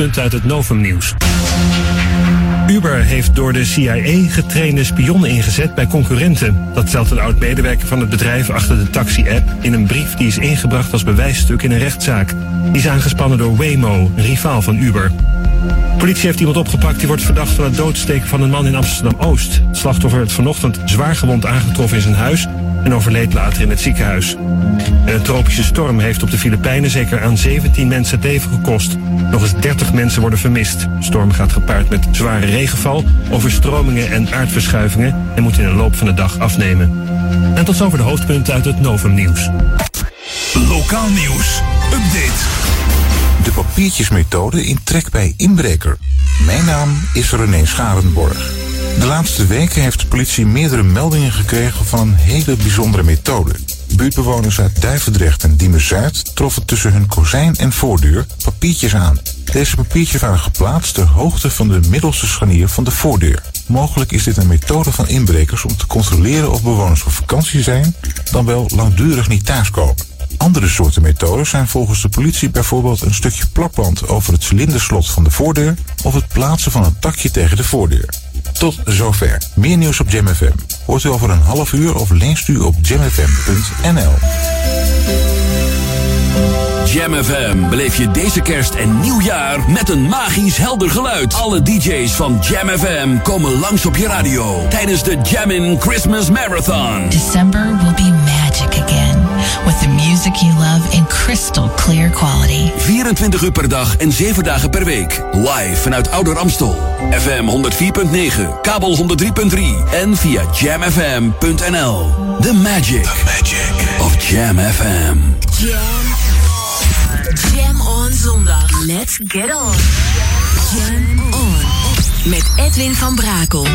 Uit het Novum-nieuws. Uber heeft door de CIA getrainde spionnen ingezet bij concurrenten. Dat stelt een oud-medewerker van het bedrijf achter de taxi-app in een brief die is ingebracht als bewijsstuk in een rechtszaak. Die is aangespannen door Waymo, een rivaal van Uber. Politie heeft iemand opgepakt die wordt verdacht van het doodsteken van een man in Amsterdam-Oost. Het slachtoffer werd vanochtend zwaar gewond aangetroffen in zijn huis en overleed later in het ziekenhuis. En een tropische storm heeft op de Filipijnen zeker aan 17 mensen het leven gekost. Nog eens 30 mensen worden vermist. Storm gaat gepaard met zware regenval, overstromingen en aardverschuivingen en moet in de loop van de dag afnemen. En tot zover de hoofdpunten uit het Novum Nieuws. Lokaal nieuws. Update. De papiertjesmethode in trek bij inbreker. Mijn naam is René Scharenborg. De laatste weken heeft de politie meerdere meldingen gekregen van een hele bijzondere methode. Buurtbewoners uit Duivendrecht en Diemen-Zuid troffen tussen hun kozijn en voordeur papiertjes aan. Deze papiertjes waren geplaatst ter hoogte van de middelste scharnier van de voordeur. Mogelijk is dit een methode van inbrekers om te controleren of bewoners op vakantie zijn, dan wel langdurig niet thuiskomen. Andere soorten methodes zijn volgens de politie bijvoorbeeld een stukje plakband over het cilinderslot van de voordeur of het plaatsen van een takje tegen de voordeur. Tot zover. Meer nieuws op JamFM. Hoort u over een half uur of leest u op jamfm.nl. Jam FM beleef je deze kerst en nieuwjaar met een magisch helder geluid. Alle DJ's van Jam FM komen langs op je radio tijdens de Jammin' Christmas Marathon. December will be music you love in crystal clear quality. 24 uur per dag en 7 dagen per week. Live vanuit Ouder Amstel. FM 104.9, kabel 103.3 en via jamfm.nl. The magic, of Jam FM. Jam. Jam on zondag. Let's get on. Jam on. Met Edwin van Brakel.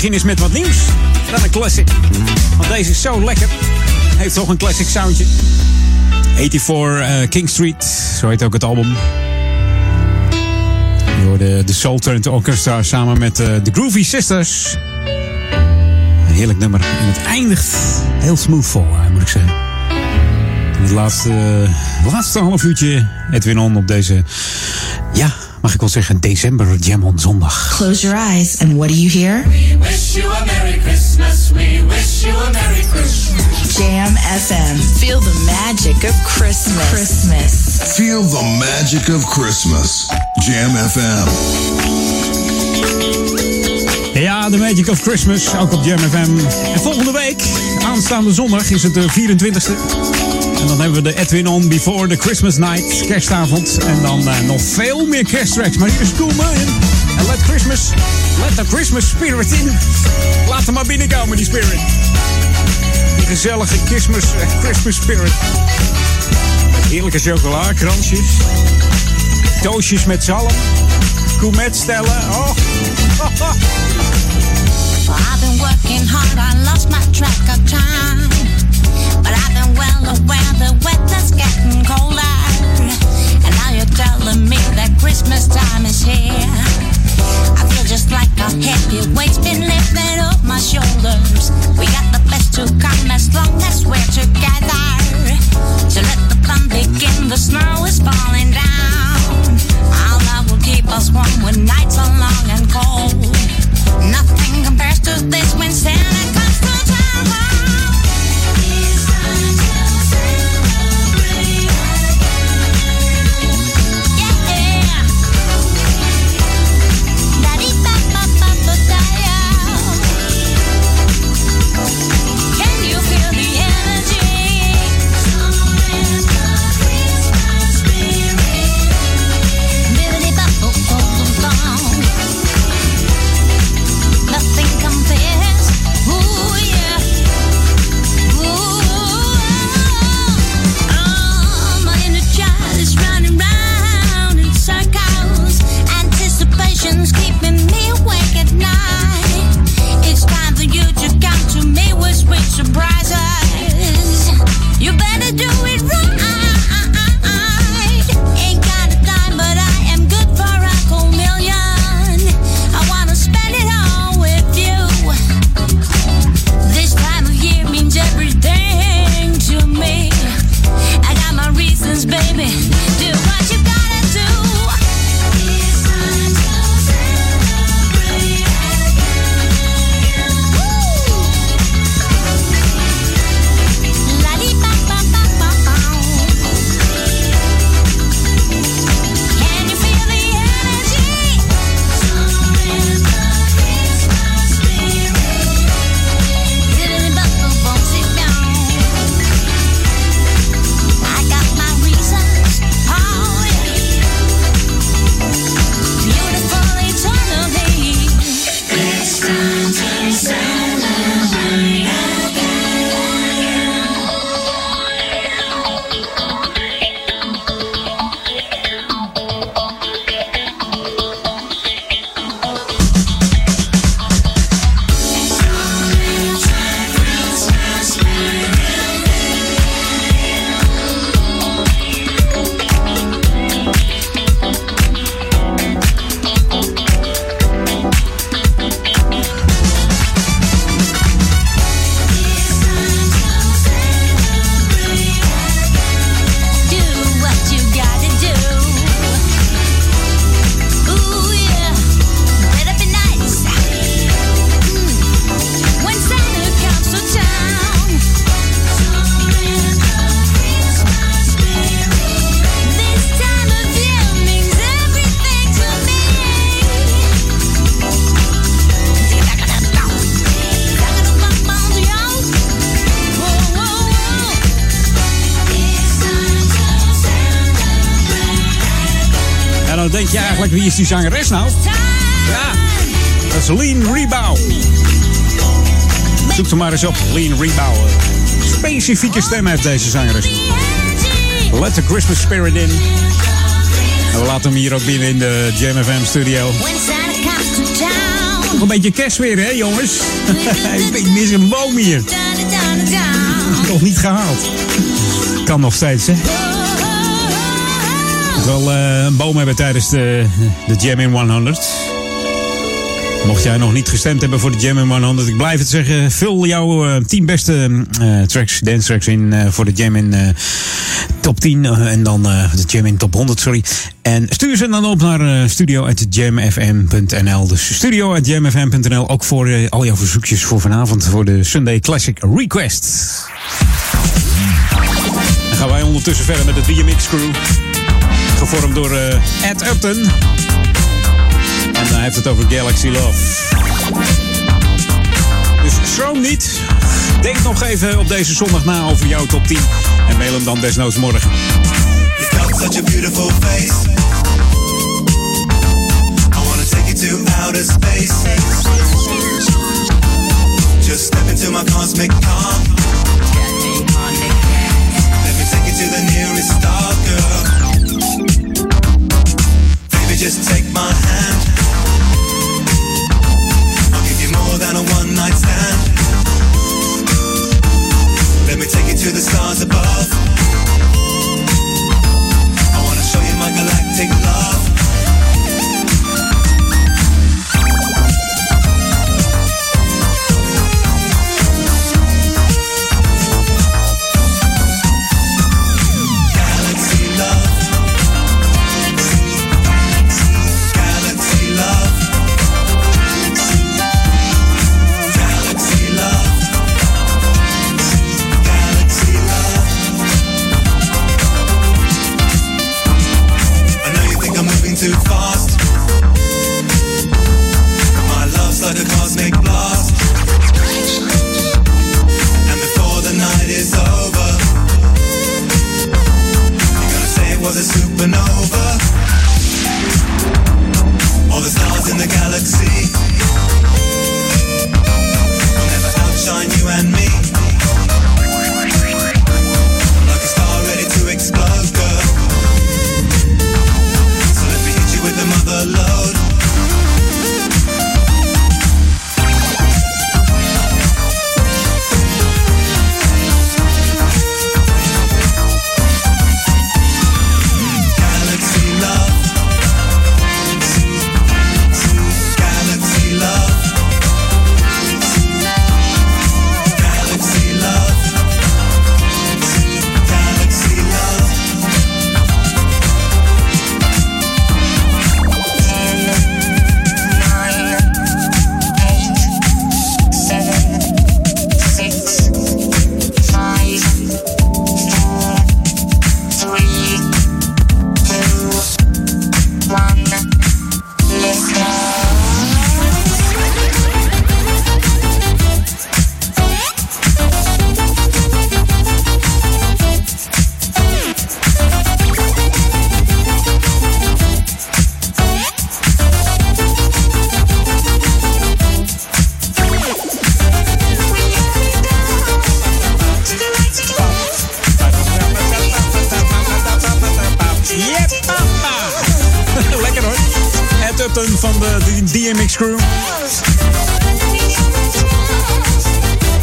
Begin eens met wat nieuws. Dan een classic. Want deze is zo lekker. Heeft toch een classic soundje. 84 eh, King Street, zo heet ook het album. Je hoorde de Soul Turnt Orchestra samen met eh, de Groovy Sisters. Een heerlijk nummer. En het eindigt heel smooth voor, eh, moet ik zeggen. En het laatste, laatste half uurtje Edwin On op deze, mag ik wel zeggen, december Jam on zondag. Close your eyes, and what do you hear? Wish you a Merry Christmas. We wish you a Merry Christmas. Jam FM. Feel the magic of Christmas. Christmas. Feel the magic of Christmas. Jam FM. Ja, The Magic of Christmas, ook op Jam FM. En volgende week, aanstaande zondag, is het de 24e. En dan hebben we de Edwin On Before the Christmas Night, kerstavond. En dan eh, nog veel meer kersttracks. Maar hier is Cool Million. En let Christmas, let the Christmas spirit in. Laat hem maar binnenkomen, die spirit. Die gezellige Christmas, eh, Christmas spirit. Heerlijke chocolakransjes. Doosjes met zalm. Gourmetstellen. Oh. Well, I've been working hard, I lost my track of time. Well the weather's getting colder. And now you're telling me that Christmas time is here. I feel just like a heavy weight's been lifted off my shoulders. We got the best to come as long as we're together. So let the fun begin, the snow is falling down. Our love will keep us warm when nights are long and cold. Nothing compares to this when Santa comes to town. Surprises. You better do it Je eigenlijk, wie is die zangeres nou? Ja, dat is Lean Rebow. Zoek er maar eens op, Lean Rebow. Specifieke stem heeft deze zangeres. Let the Christmas spirit in. En we laten hem hier ook binnen in de Jam studio. Nog een beetje kerst weer, hè, jongens? <laughs> ik mis een boom hier. Nog niet gehaald. Kan nog steeds, hè? Wil eh, een boom hebben tijdens de, de Jam in 100. Mocht jij nog niet gestemd hebben voor de Jam in 100, ik blijf het zeggen. Vul jouw eh, 10 beste eh, tracks, dance tracks in voor de Jam in top 10. eh, en dan de Jam in top 100, sorry. En stuur ze dan op naar uh, studio.jamfm.nl. Dus studio.jamfm.nl. Ook voor al jouw verzoekjes voor vanavond voor de Sunday Classic Request. Gaan wij ondertussen verder met de DMX Crew. Gevormd door eh, Ed Upton. En hij heeft het over Galaxy Love. Dus schroom niet. Denk nog even op deze zondag na over jouw top 10. En mail hem dan desnoods morgen. Such a beautiful face. I wanna take you to outer space. Just step into my cosmic car. Let me take you to the nearest star, girl. Just take my hand. I'll give you more than a one night stand. Let me take you to the stars above. I wanna show you my galactic love.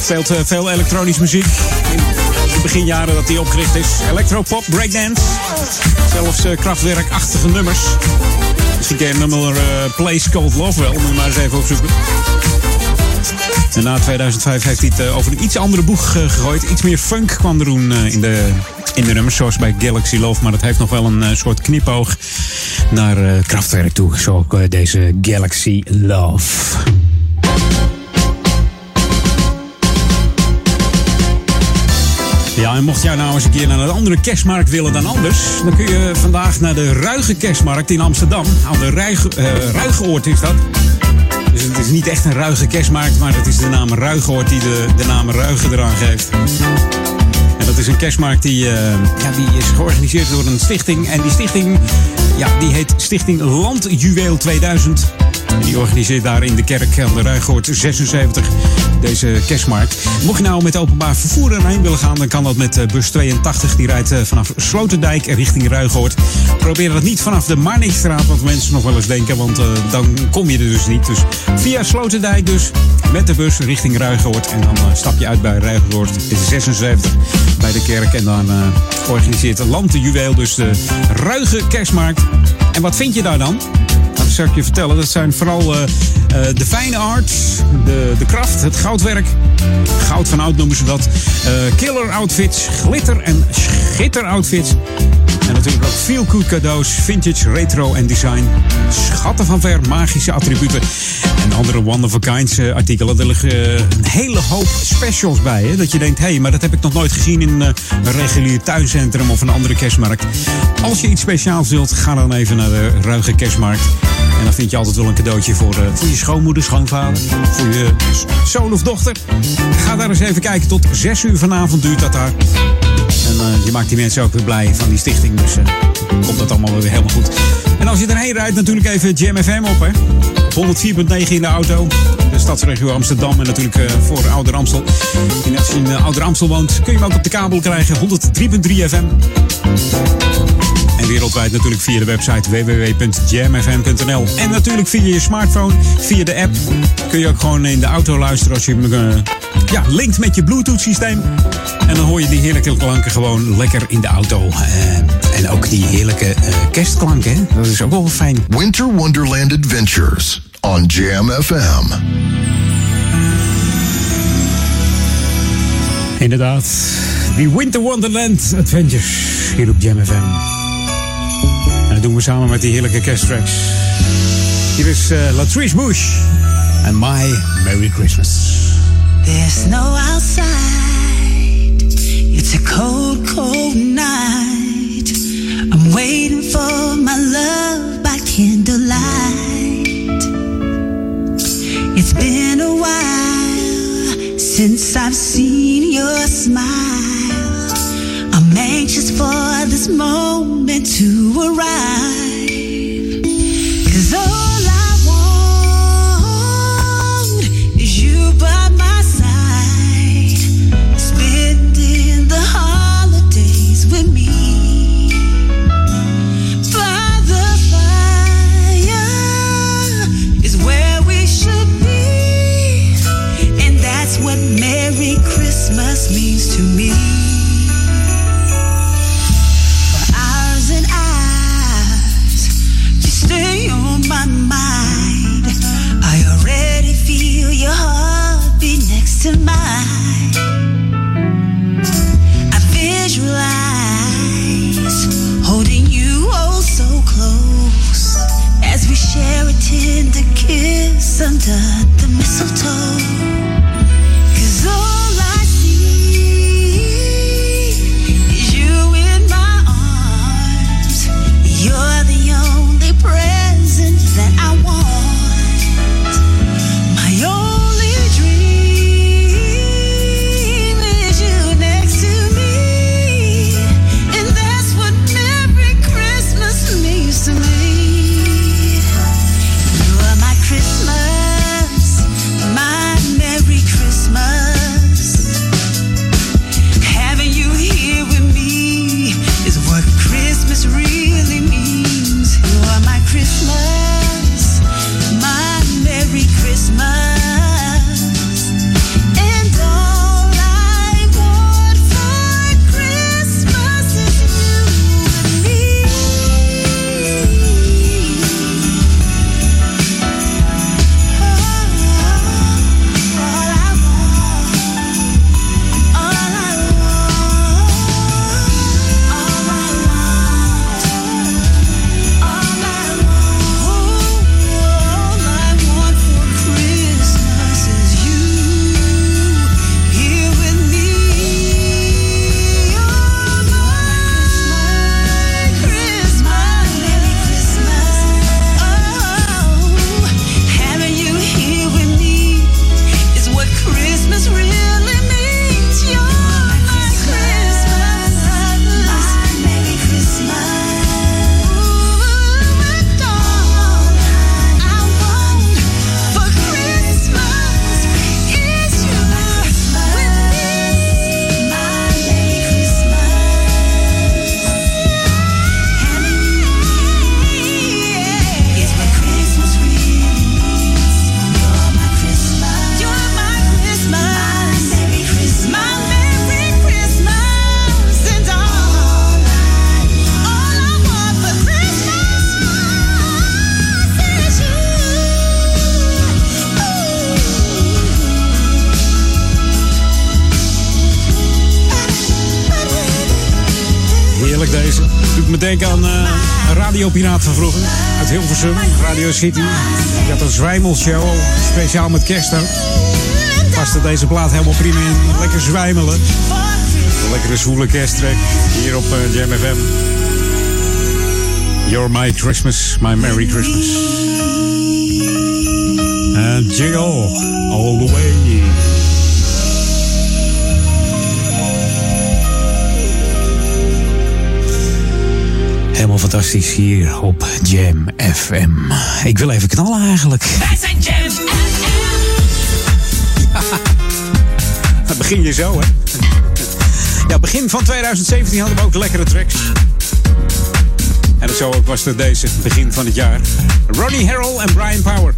Speelt eh, veel elektronische muziek. In de beginjaren dat hij opgericht is. Electropop, breakdance. Zelfs eh, krachtwerkachtige nummers. Misschien ken je nummer eh, Place Called Love wel. Moet je maar eens even opzoeken. En na 2005 heeft hij het over een iets andere boeg gegooid. Iets meer funk kwam er toen in, de, in de nummers, zoals bij Galaxy Love. Maar dat heeft nog wel een soort knipoog naar eh, Kraftwerk toe. Zo ook deze Galaxy Love. Ja, en mocht jij nou eens een keer naar een andere kerstmarkt willen dan anders, dan kun je vandaag naar de Ruige Kerstmarkt in Amsterdam. Aan de Ruige, eh Ruigeoord is dat. Dus het is niet echt een ruige kerstmarkt, maar het is de naam Ruigoord die de, de naam Ruige eraan geeft. En dat is een kerstmarkt die, eh, ja, die is georganiseerd door een stichting. En die stichting ja, die heet Stichting Landjuweel 2000. Die organiseert daar in de kerk aan de Ruigoord 76 deze kerstmarkt. Mocht je nou met openbaar vervoer erheen willen gaan, dan kan dat met eh, bus 82. Die rijdt eh, vanaf Sloterdijk richting Ruigoord. Probeer dat niet vanaf de Marnixstraat, wat mensen nog wel eens denken, want eh, dan kom je er dus niet. Dus via Sloterdijk dus met de bus richting Ruigoord. En dan stap je uit bij Ruigoord 76 bij de kerk. En dan eh, organiseert Land de Juweel dus de Ruige Kerstmarkt. En wat vind je daar dan? Zou ik je vertellen. Dat zijn vooral eh, eh, de fijne art, de, de kracht, het goudwerk. Goud van oud noemen ze dat. Eh, killer outfits, glitter en schitter outfits. En natuurlijk ook feel good cadeaus, vintage, retro en design. Schatten van ver, magische attributen. En andere one-of-a-kind eh, artikelen. Er liggen een hele hoop specials bij. Hè? Dat je denkt, hé, hey, maar dat heb ik nog nooit gezien in een regulier tuincentrum of een andere kerstmarkt. Als je iets speciaals wilt, ga dan even naar de Ruige Kerstmarkt. En dan vind je altijd wel een cadeautje voor, eh, voor je schoonmoeder, schoonvader, voor je zoon of dochter. Ga daar eens even kijken. Tot 6 uur vanavond duurt dat daar. En eh, je maakt die mensen ook weer blij van die stichting. Dus eh, komt dat allemaal weer helemaal goed. En als je erheen rijdt, natuurlijk even Jam FM op, hè. Op 104.9 in de auto. De stadsregio Amsterdam en natuurlijk voor Ouder Amstel. En als je in Ouder Amstel woont, kun je hem ook op de kabel krijgen. 103.3 FM. En wereldwijd natuurlijk via de website www.jamfm.nl. En natuurlijk via je smartphone, via de app. Kun je ook gewoon in de auto luisteren als je hem eh, ja, linkt met je Bluetooth systeem. En dan hoor je die heerlijke klanken gewoon lekker in de auto. Eh, en ook die heerlijke eh, kerstklanken, hè? dat is ook wel fijn. Winter Wonderland Adventures on Jam FM. Inderdaad, die Winter Wonderland Adventures hier op Jam FM. Dat doen we samen met die heerlijke kersttracks. Hier is eh, Latrice Bush en My Merry Christmas. There's snow outside. It's a cold, cold night. I'm waiting for my love by candlelight. It's been a while since I've seen your smile. For this moment to arrive. City. Die had een zwijmelshow, speciaal met kerst ook. Paste deze plaat helemaal prima in. Lekker zwijmelen. Een lekkere zwoele kersttrek hier op eh, Jam FM. You're my Christmas, my Merry Christmas. And jiggle all the way. Helemaal fantastisch hier op Jam FM. Ik wil even knallen eigenlijk. Wij zijn Jam <laughs> Dat begin je zo, hè? Ja, begin van 2017 hadden we ook lekkere tracks. En zo ook was het deze, begin van het jaar. Ronnie Harrell en Brian Power.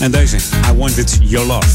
En deze, I Wanted Your Love.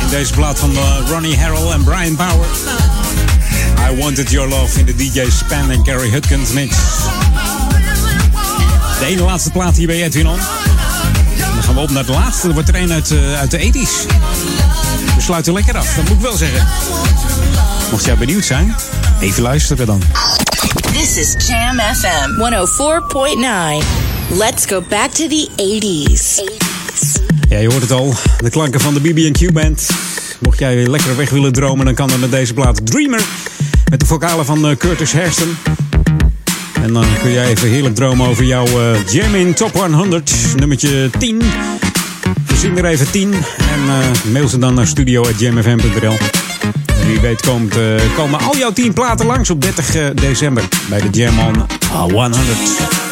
In deze plaat van eh, Ronnie Harrell en Brian Power. I Wanted Your Love in de DJ Span en Gary Hutkins mix. De ene laatste plaat hier bij Edwin On. Dan gaan we op naar de laatste. Er wordt er een uit, eh, uit de 80s. We sluiten lekker af, dat moet ik wel zeggen. Mocht jij benieuwd zijn, even luisteren dan. This is Jam FM 104.9. Let's go back to the 80s. Ja, je hoort het al. De klanken van de BB&Q Band. Mocht jij weer lekker weg willen dromen, dan kan dat met deze plaat Dreamer. Met de vocalen van eh, Curtis Hairston. En dan kun jij even heerlijk dromen over jouw eh, Jam in Top 100. Nummertje 10. Verzin er even 10. En eh, mail ze dan naar studio.jamfm.nl. Wie weet komt, komen al jouw 10 platen langs op 30 eh, december bij de Jam on 100.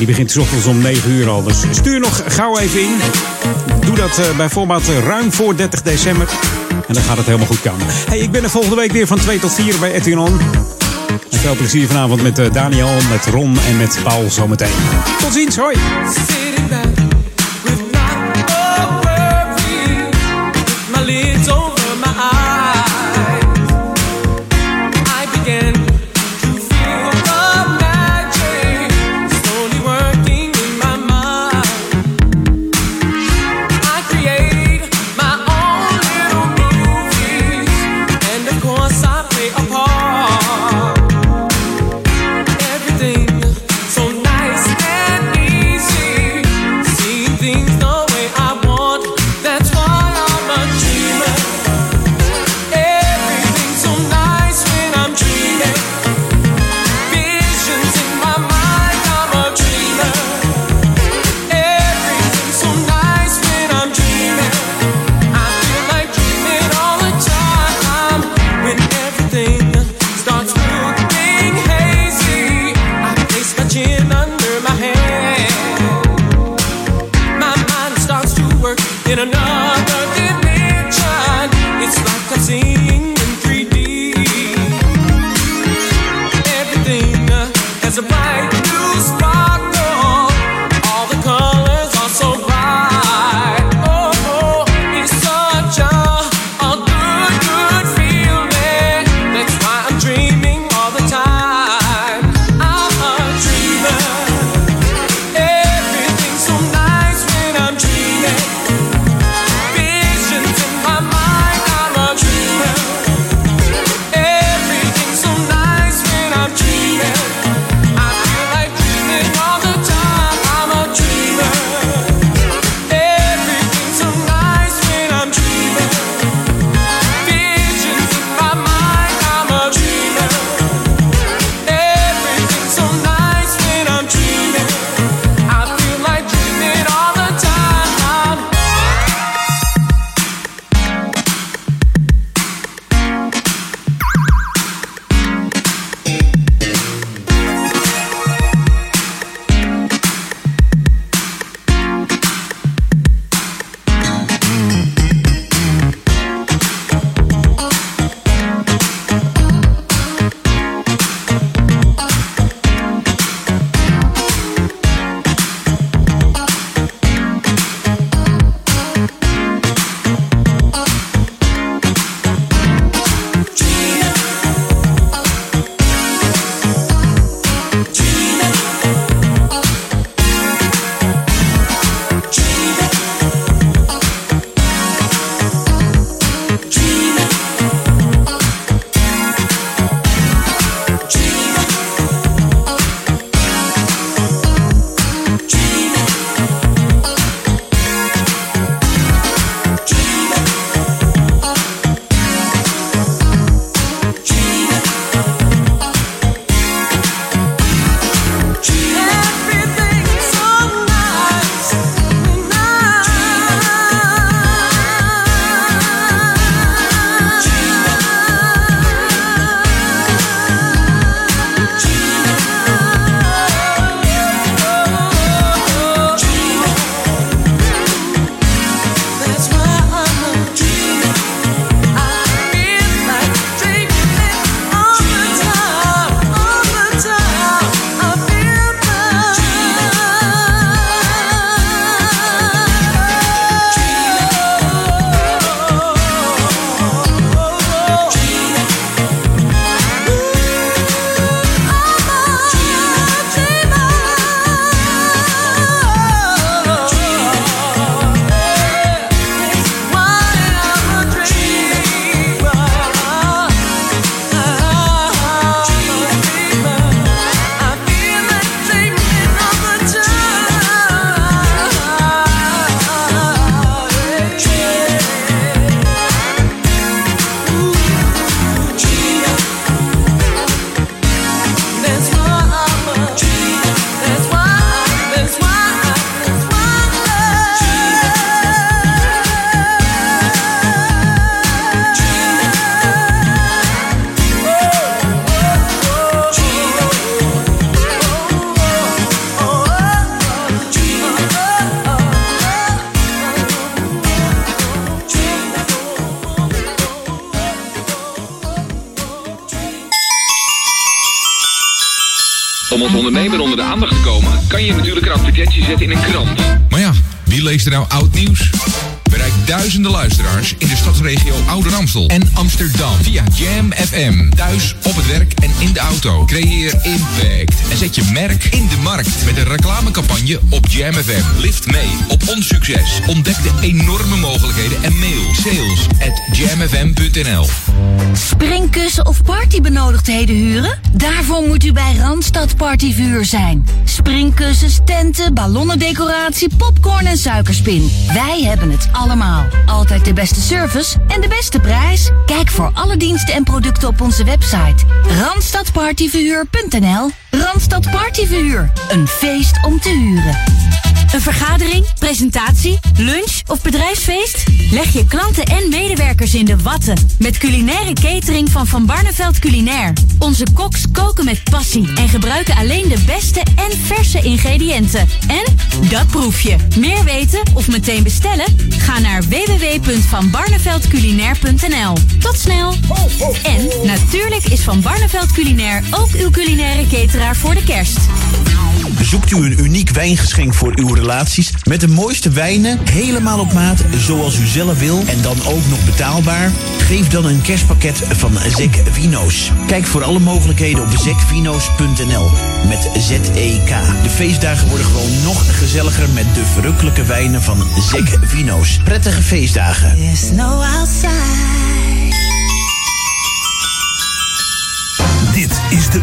Die begint ochtends om 9 uur al. Dus stuur nog gauw even in. Doe dat eh, bijvoorbeeld eh, ruim voor 30 december. En dan gaat het helemaal goed komen. Hey, ik ben er volgende week weer van 2 tot 4 bij. En veel plezier vanavond met eh, Daniel, met Ron en met Paul zometeen. Tot ziens, hoi! Reclamecampagne op Jam FM. Lift mee op ons succes. Ontdek de enorme mogelijkheden en mail sales at. Springkussen of partybenodigdheden huren? Daarvoor moet u bij Randstad Partyvuur zijn. Springkussens, tenten, ballonnendecoratie, popcorn en suikerspin. Wij hebben het allemaal. Altijd de beste service en de beste prijs. Kijk voor alle diensten en producten op onze website. Randstadpartyverhuur.nl Randstad Partyverhuur. Een feest om te huren. Een vergadering, presentatie, lunch of bedrijfsfeest? Leg je klanten en medewerkers in de watten met culinaire catering van Van Barneveld Culinair. Onze koks koken met passie en gebruiken alleen de beste en verse ingrediënten. En dat proef je. Meer weten of meteen bestellen? Ga naar www.vanbarneveldculinair.nl. Tot snel! En natuurlijk is Van Barneveld Culinair ook uw culinaire cateraar voor de kerst. Zoekt u een uniek wijngeschenk voor uw relaties met de mooiste wijnen, helemaal op maat, zoals u zelf wil en dan ook nog betaalbaar? Geef dan een kerstpakket van Zek Vino's. Kijk voor alle mogelijkheden op zekvino's.nl met Z-E-K. De feestdagen worden gewoon nog gezelliger met de verrukkelijke wijnen van Zek Vino's. Prettige feestdagen. There's snow outside. Dit is de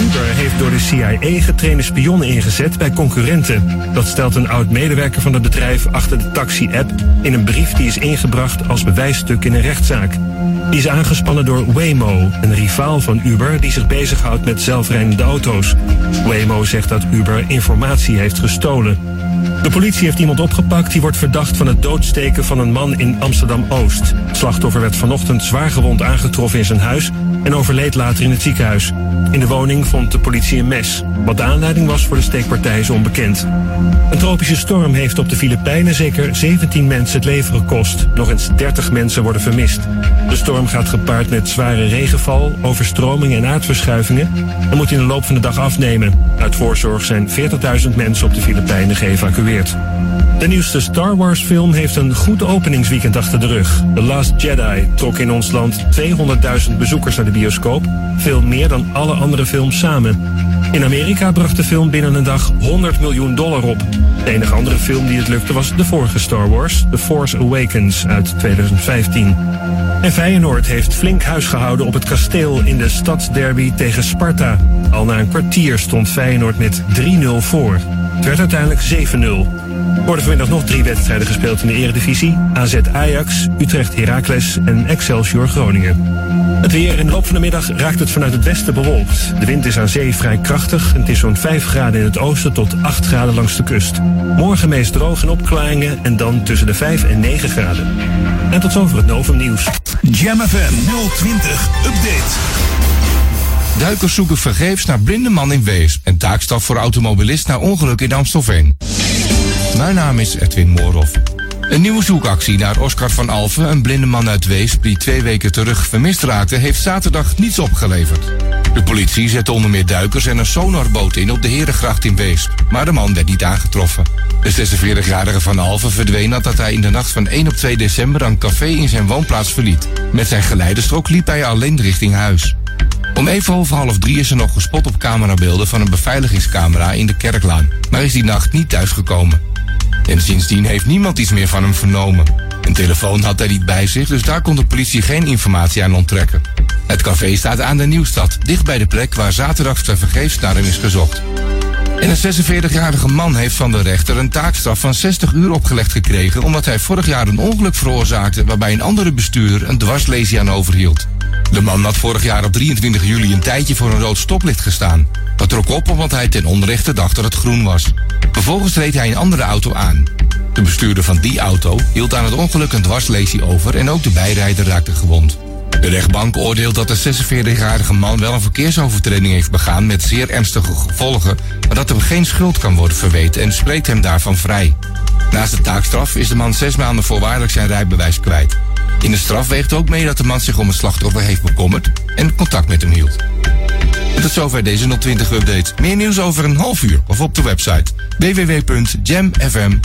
Uber heeft door de CIA getrainde spionnen ingezet bij concurrenten. Dat stelt een oud-medewerker van het bedrijf achter de taxi-app in een brief die is ingebracht als bewijsstuk in een rechtszaak. Die is aangespannen door Waymo, een rivaal van Uber die zich bezighoudt met zelfrijdende auto's. Waymo zegt dat Uber informatie heeft gestolen. De politie heeft iemand opgepakt die wordt verdacht van het doodsteken van een man in Amsterdam-Oost. Slachtoffer werd vanochtend zwaargewond aangetroffen in zijn huis en overleed later in het ziekenhuis. In de woning vond de politie een mes. Wat de aanleiding was voor de steekpartij is onbekend. Een tropische storm heeft op de Filipijnen zeker 17 mensen het leven gekost. Nog eens 30 mensen worden vermist. De storm gaat gepaard met zware regenval, overstromingen en aardverschuivingen en moet in de loop van de dag afnemen. Uit voorzorg zijn 40.000 mensen op de Filipijnen geëvacueerd. De nieuwste Star Wars film heeft een goed openingsweekend achter de rug. The Last Jedi trok in ons land 200.000 bezoekers naar de bioscoop, veel meer dan alle andere films samen. In Amerika bracht de film binnen een dag 100 miljoen dollar op. De enige andere film die het lukte was de vorige Star Wars, The Force Awakens uit 2015. En Feyenoord heeft flink huis gehouden op het kasteel in de stadsderby tegen Sparta. Al na een kwartier stond Feyenoord met 3-0 voor. Het werd uiteindelijk 7-0. Er worden vanmiddag nog drie wedstrijden gespeeld in de eredivisie. AZ Ajax, Utrecht Heracles en Excelsior Groningen. Het weer in de loop van de middag raakt het vanuit het westen bewolkt. De wind is aan zee vrij krachtig en het is zo'n 5 graden in het oosten tot 8 graden langs de kust. Morgen meest droog en opklaringen en dan tussen de 5 en 9 graden. En tot zover het Novum Nieuws. Jam FM 020 Update. Duikers zoeken vergeefs naar blinde man in Wees. En taakstaf voor automobilist naar ongeluk in Amstelveen. Mijn naam is Edwin Moorhoff. Een nieuwe zoekactie naar Oscar van Alphen, een blinde man uit Weesp die twee weken terug vermist raakte, heeft zaterdag niets opgeleverd. De politie zette onder meer duikers en een sonarboot in op de Herengracht in Weesp, maar de man werd niet aangetroffen. De 46-jarige van Alphen verdween nadat hij in de nacht van 1 op 2 december een café in zijn woonplaats verliet. Met zijn geleiderstrook liep hij alleen richting huis. Om even over half drie is er nog gespot op camerabeelden van een beveiligingscamera in de Kerklaan, maar is die nacht niet thuisgekomen. En sindsdien heeft niemand iets meer van hem vernomen. Een telefoon had hij niet bij zich, dus daar kon de politie geen informatie aan onttrekken. Het café staat aan de Nieuwstad, dicht bij de plek waar zaterdag tevergeefs naar hem is gezocht. En een 46-jarige man heeft van de rechter een taakstraf van 60 uur opgelegd gekregen... omdat hij vorig jaar een ongeluk veroorzaakte waarbij een andere bestuurder een dwarslesie aan overhield. De man had vorig jaar op 23 juli een tijdje voor een rood stoplicht gestaan. Dat trok op omdat hij ten onrechte dacht dat het groen was. Vervolgens reed hij een andere auto aan. De bestuurder van die auto hield aan het ongeluk een dwarslesie over en ook de bijrijder raakte gewond. De rechtbank oordeelt dat de 46-jarige man wel een verkeersovertreding heeft begaan met zeer ernstige gevolgen, maar dat hem geen schuld kan worden verweten en spreekt hem daarvan vrij. Naast de taakstraf is de man zes maanden voorwaardelijk zijn rijbewijs kwijt. In de straf weegt ook mee dat de man zich om het slachtoffer heeft bekommerd en contact met hem hield. Tot zover deze 020-update. Meer nieuws over een half uur of op de website www.jamfm.nl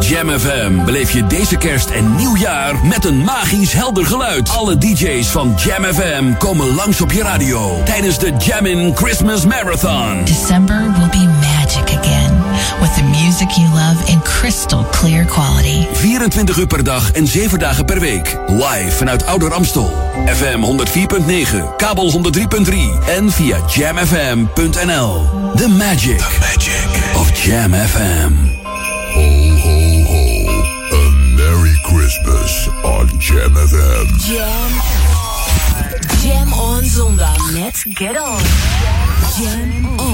Jam FM beleef je deze kerst en nieuwjaar met een magisch helder geluid. Alle DJ's van Jam FM komen langs op je radio tijdens de Jammin' Christmas Marathon. December will be magic again with the music you love in crystal clear quality. 24 uur per dag en 7 dagen per week. Live vanuit Ouder Amstel. FM 104.9, kabel 103.3 en via jamfm.nl. The magic, of Jam FM. Ho, ho, ho. A Merry Christmas on Jam FM. Jam. Jam on zondag. Let's get on. Jam on.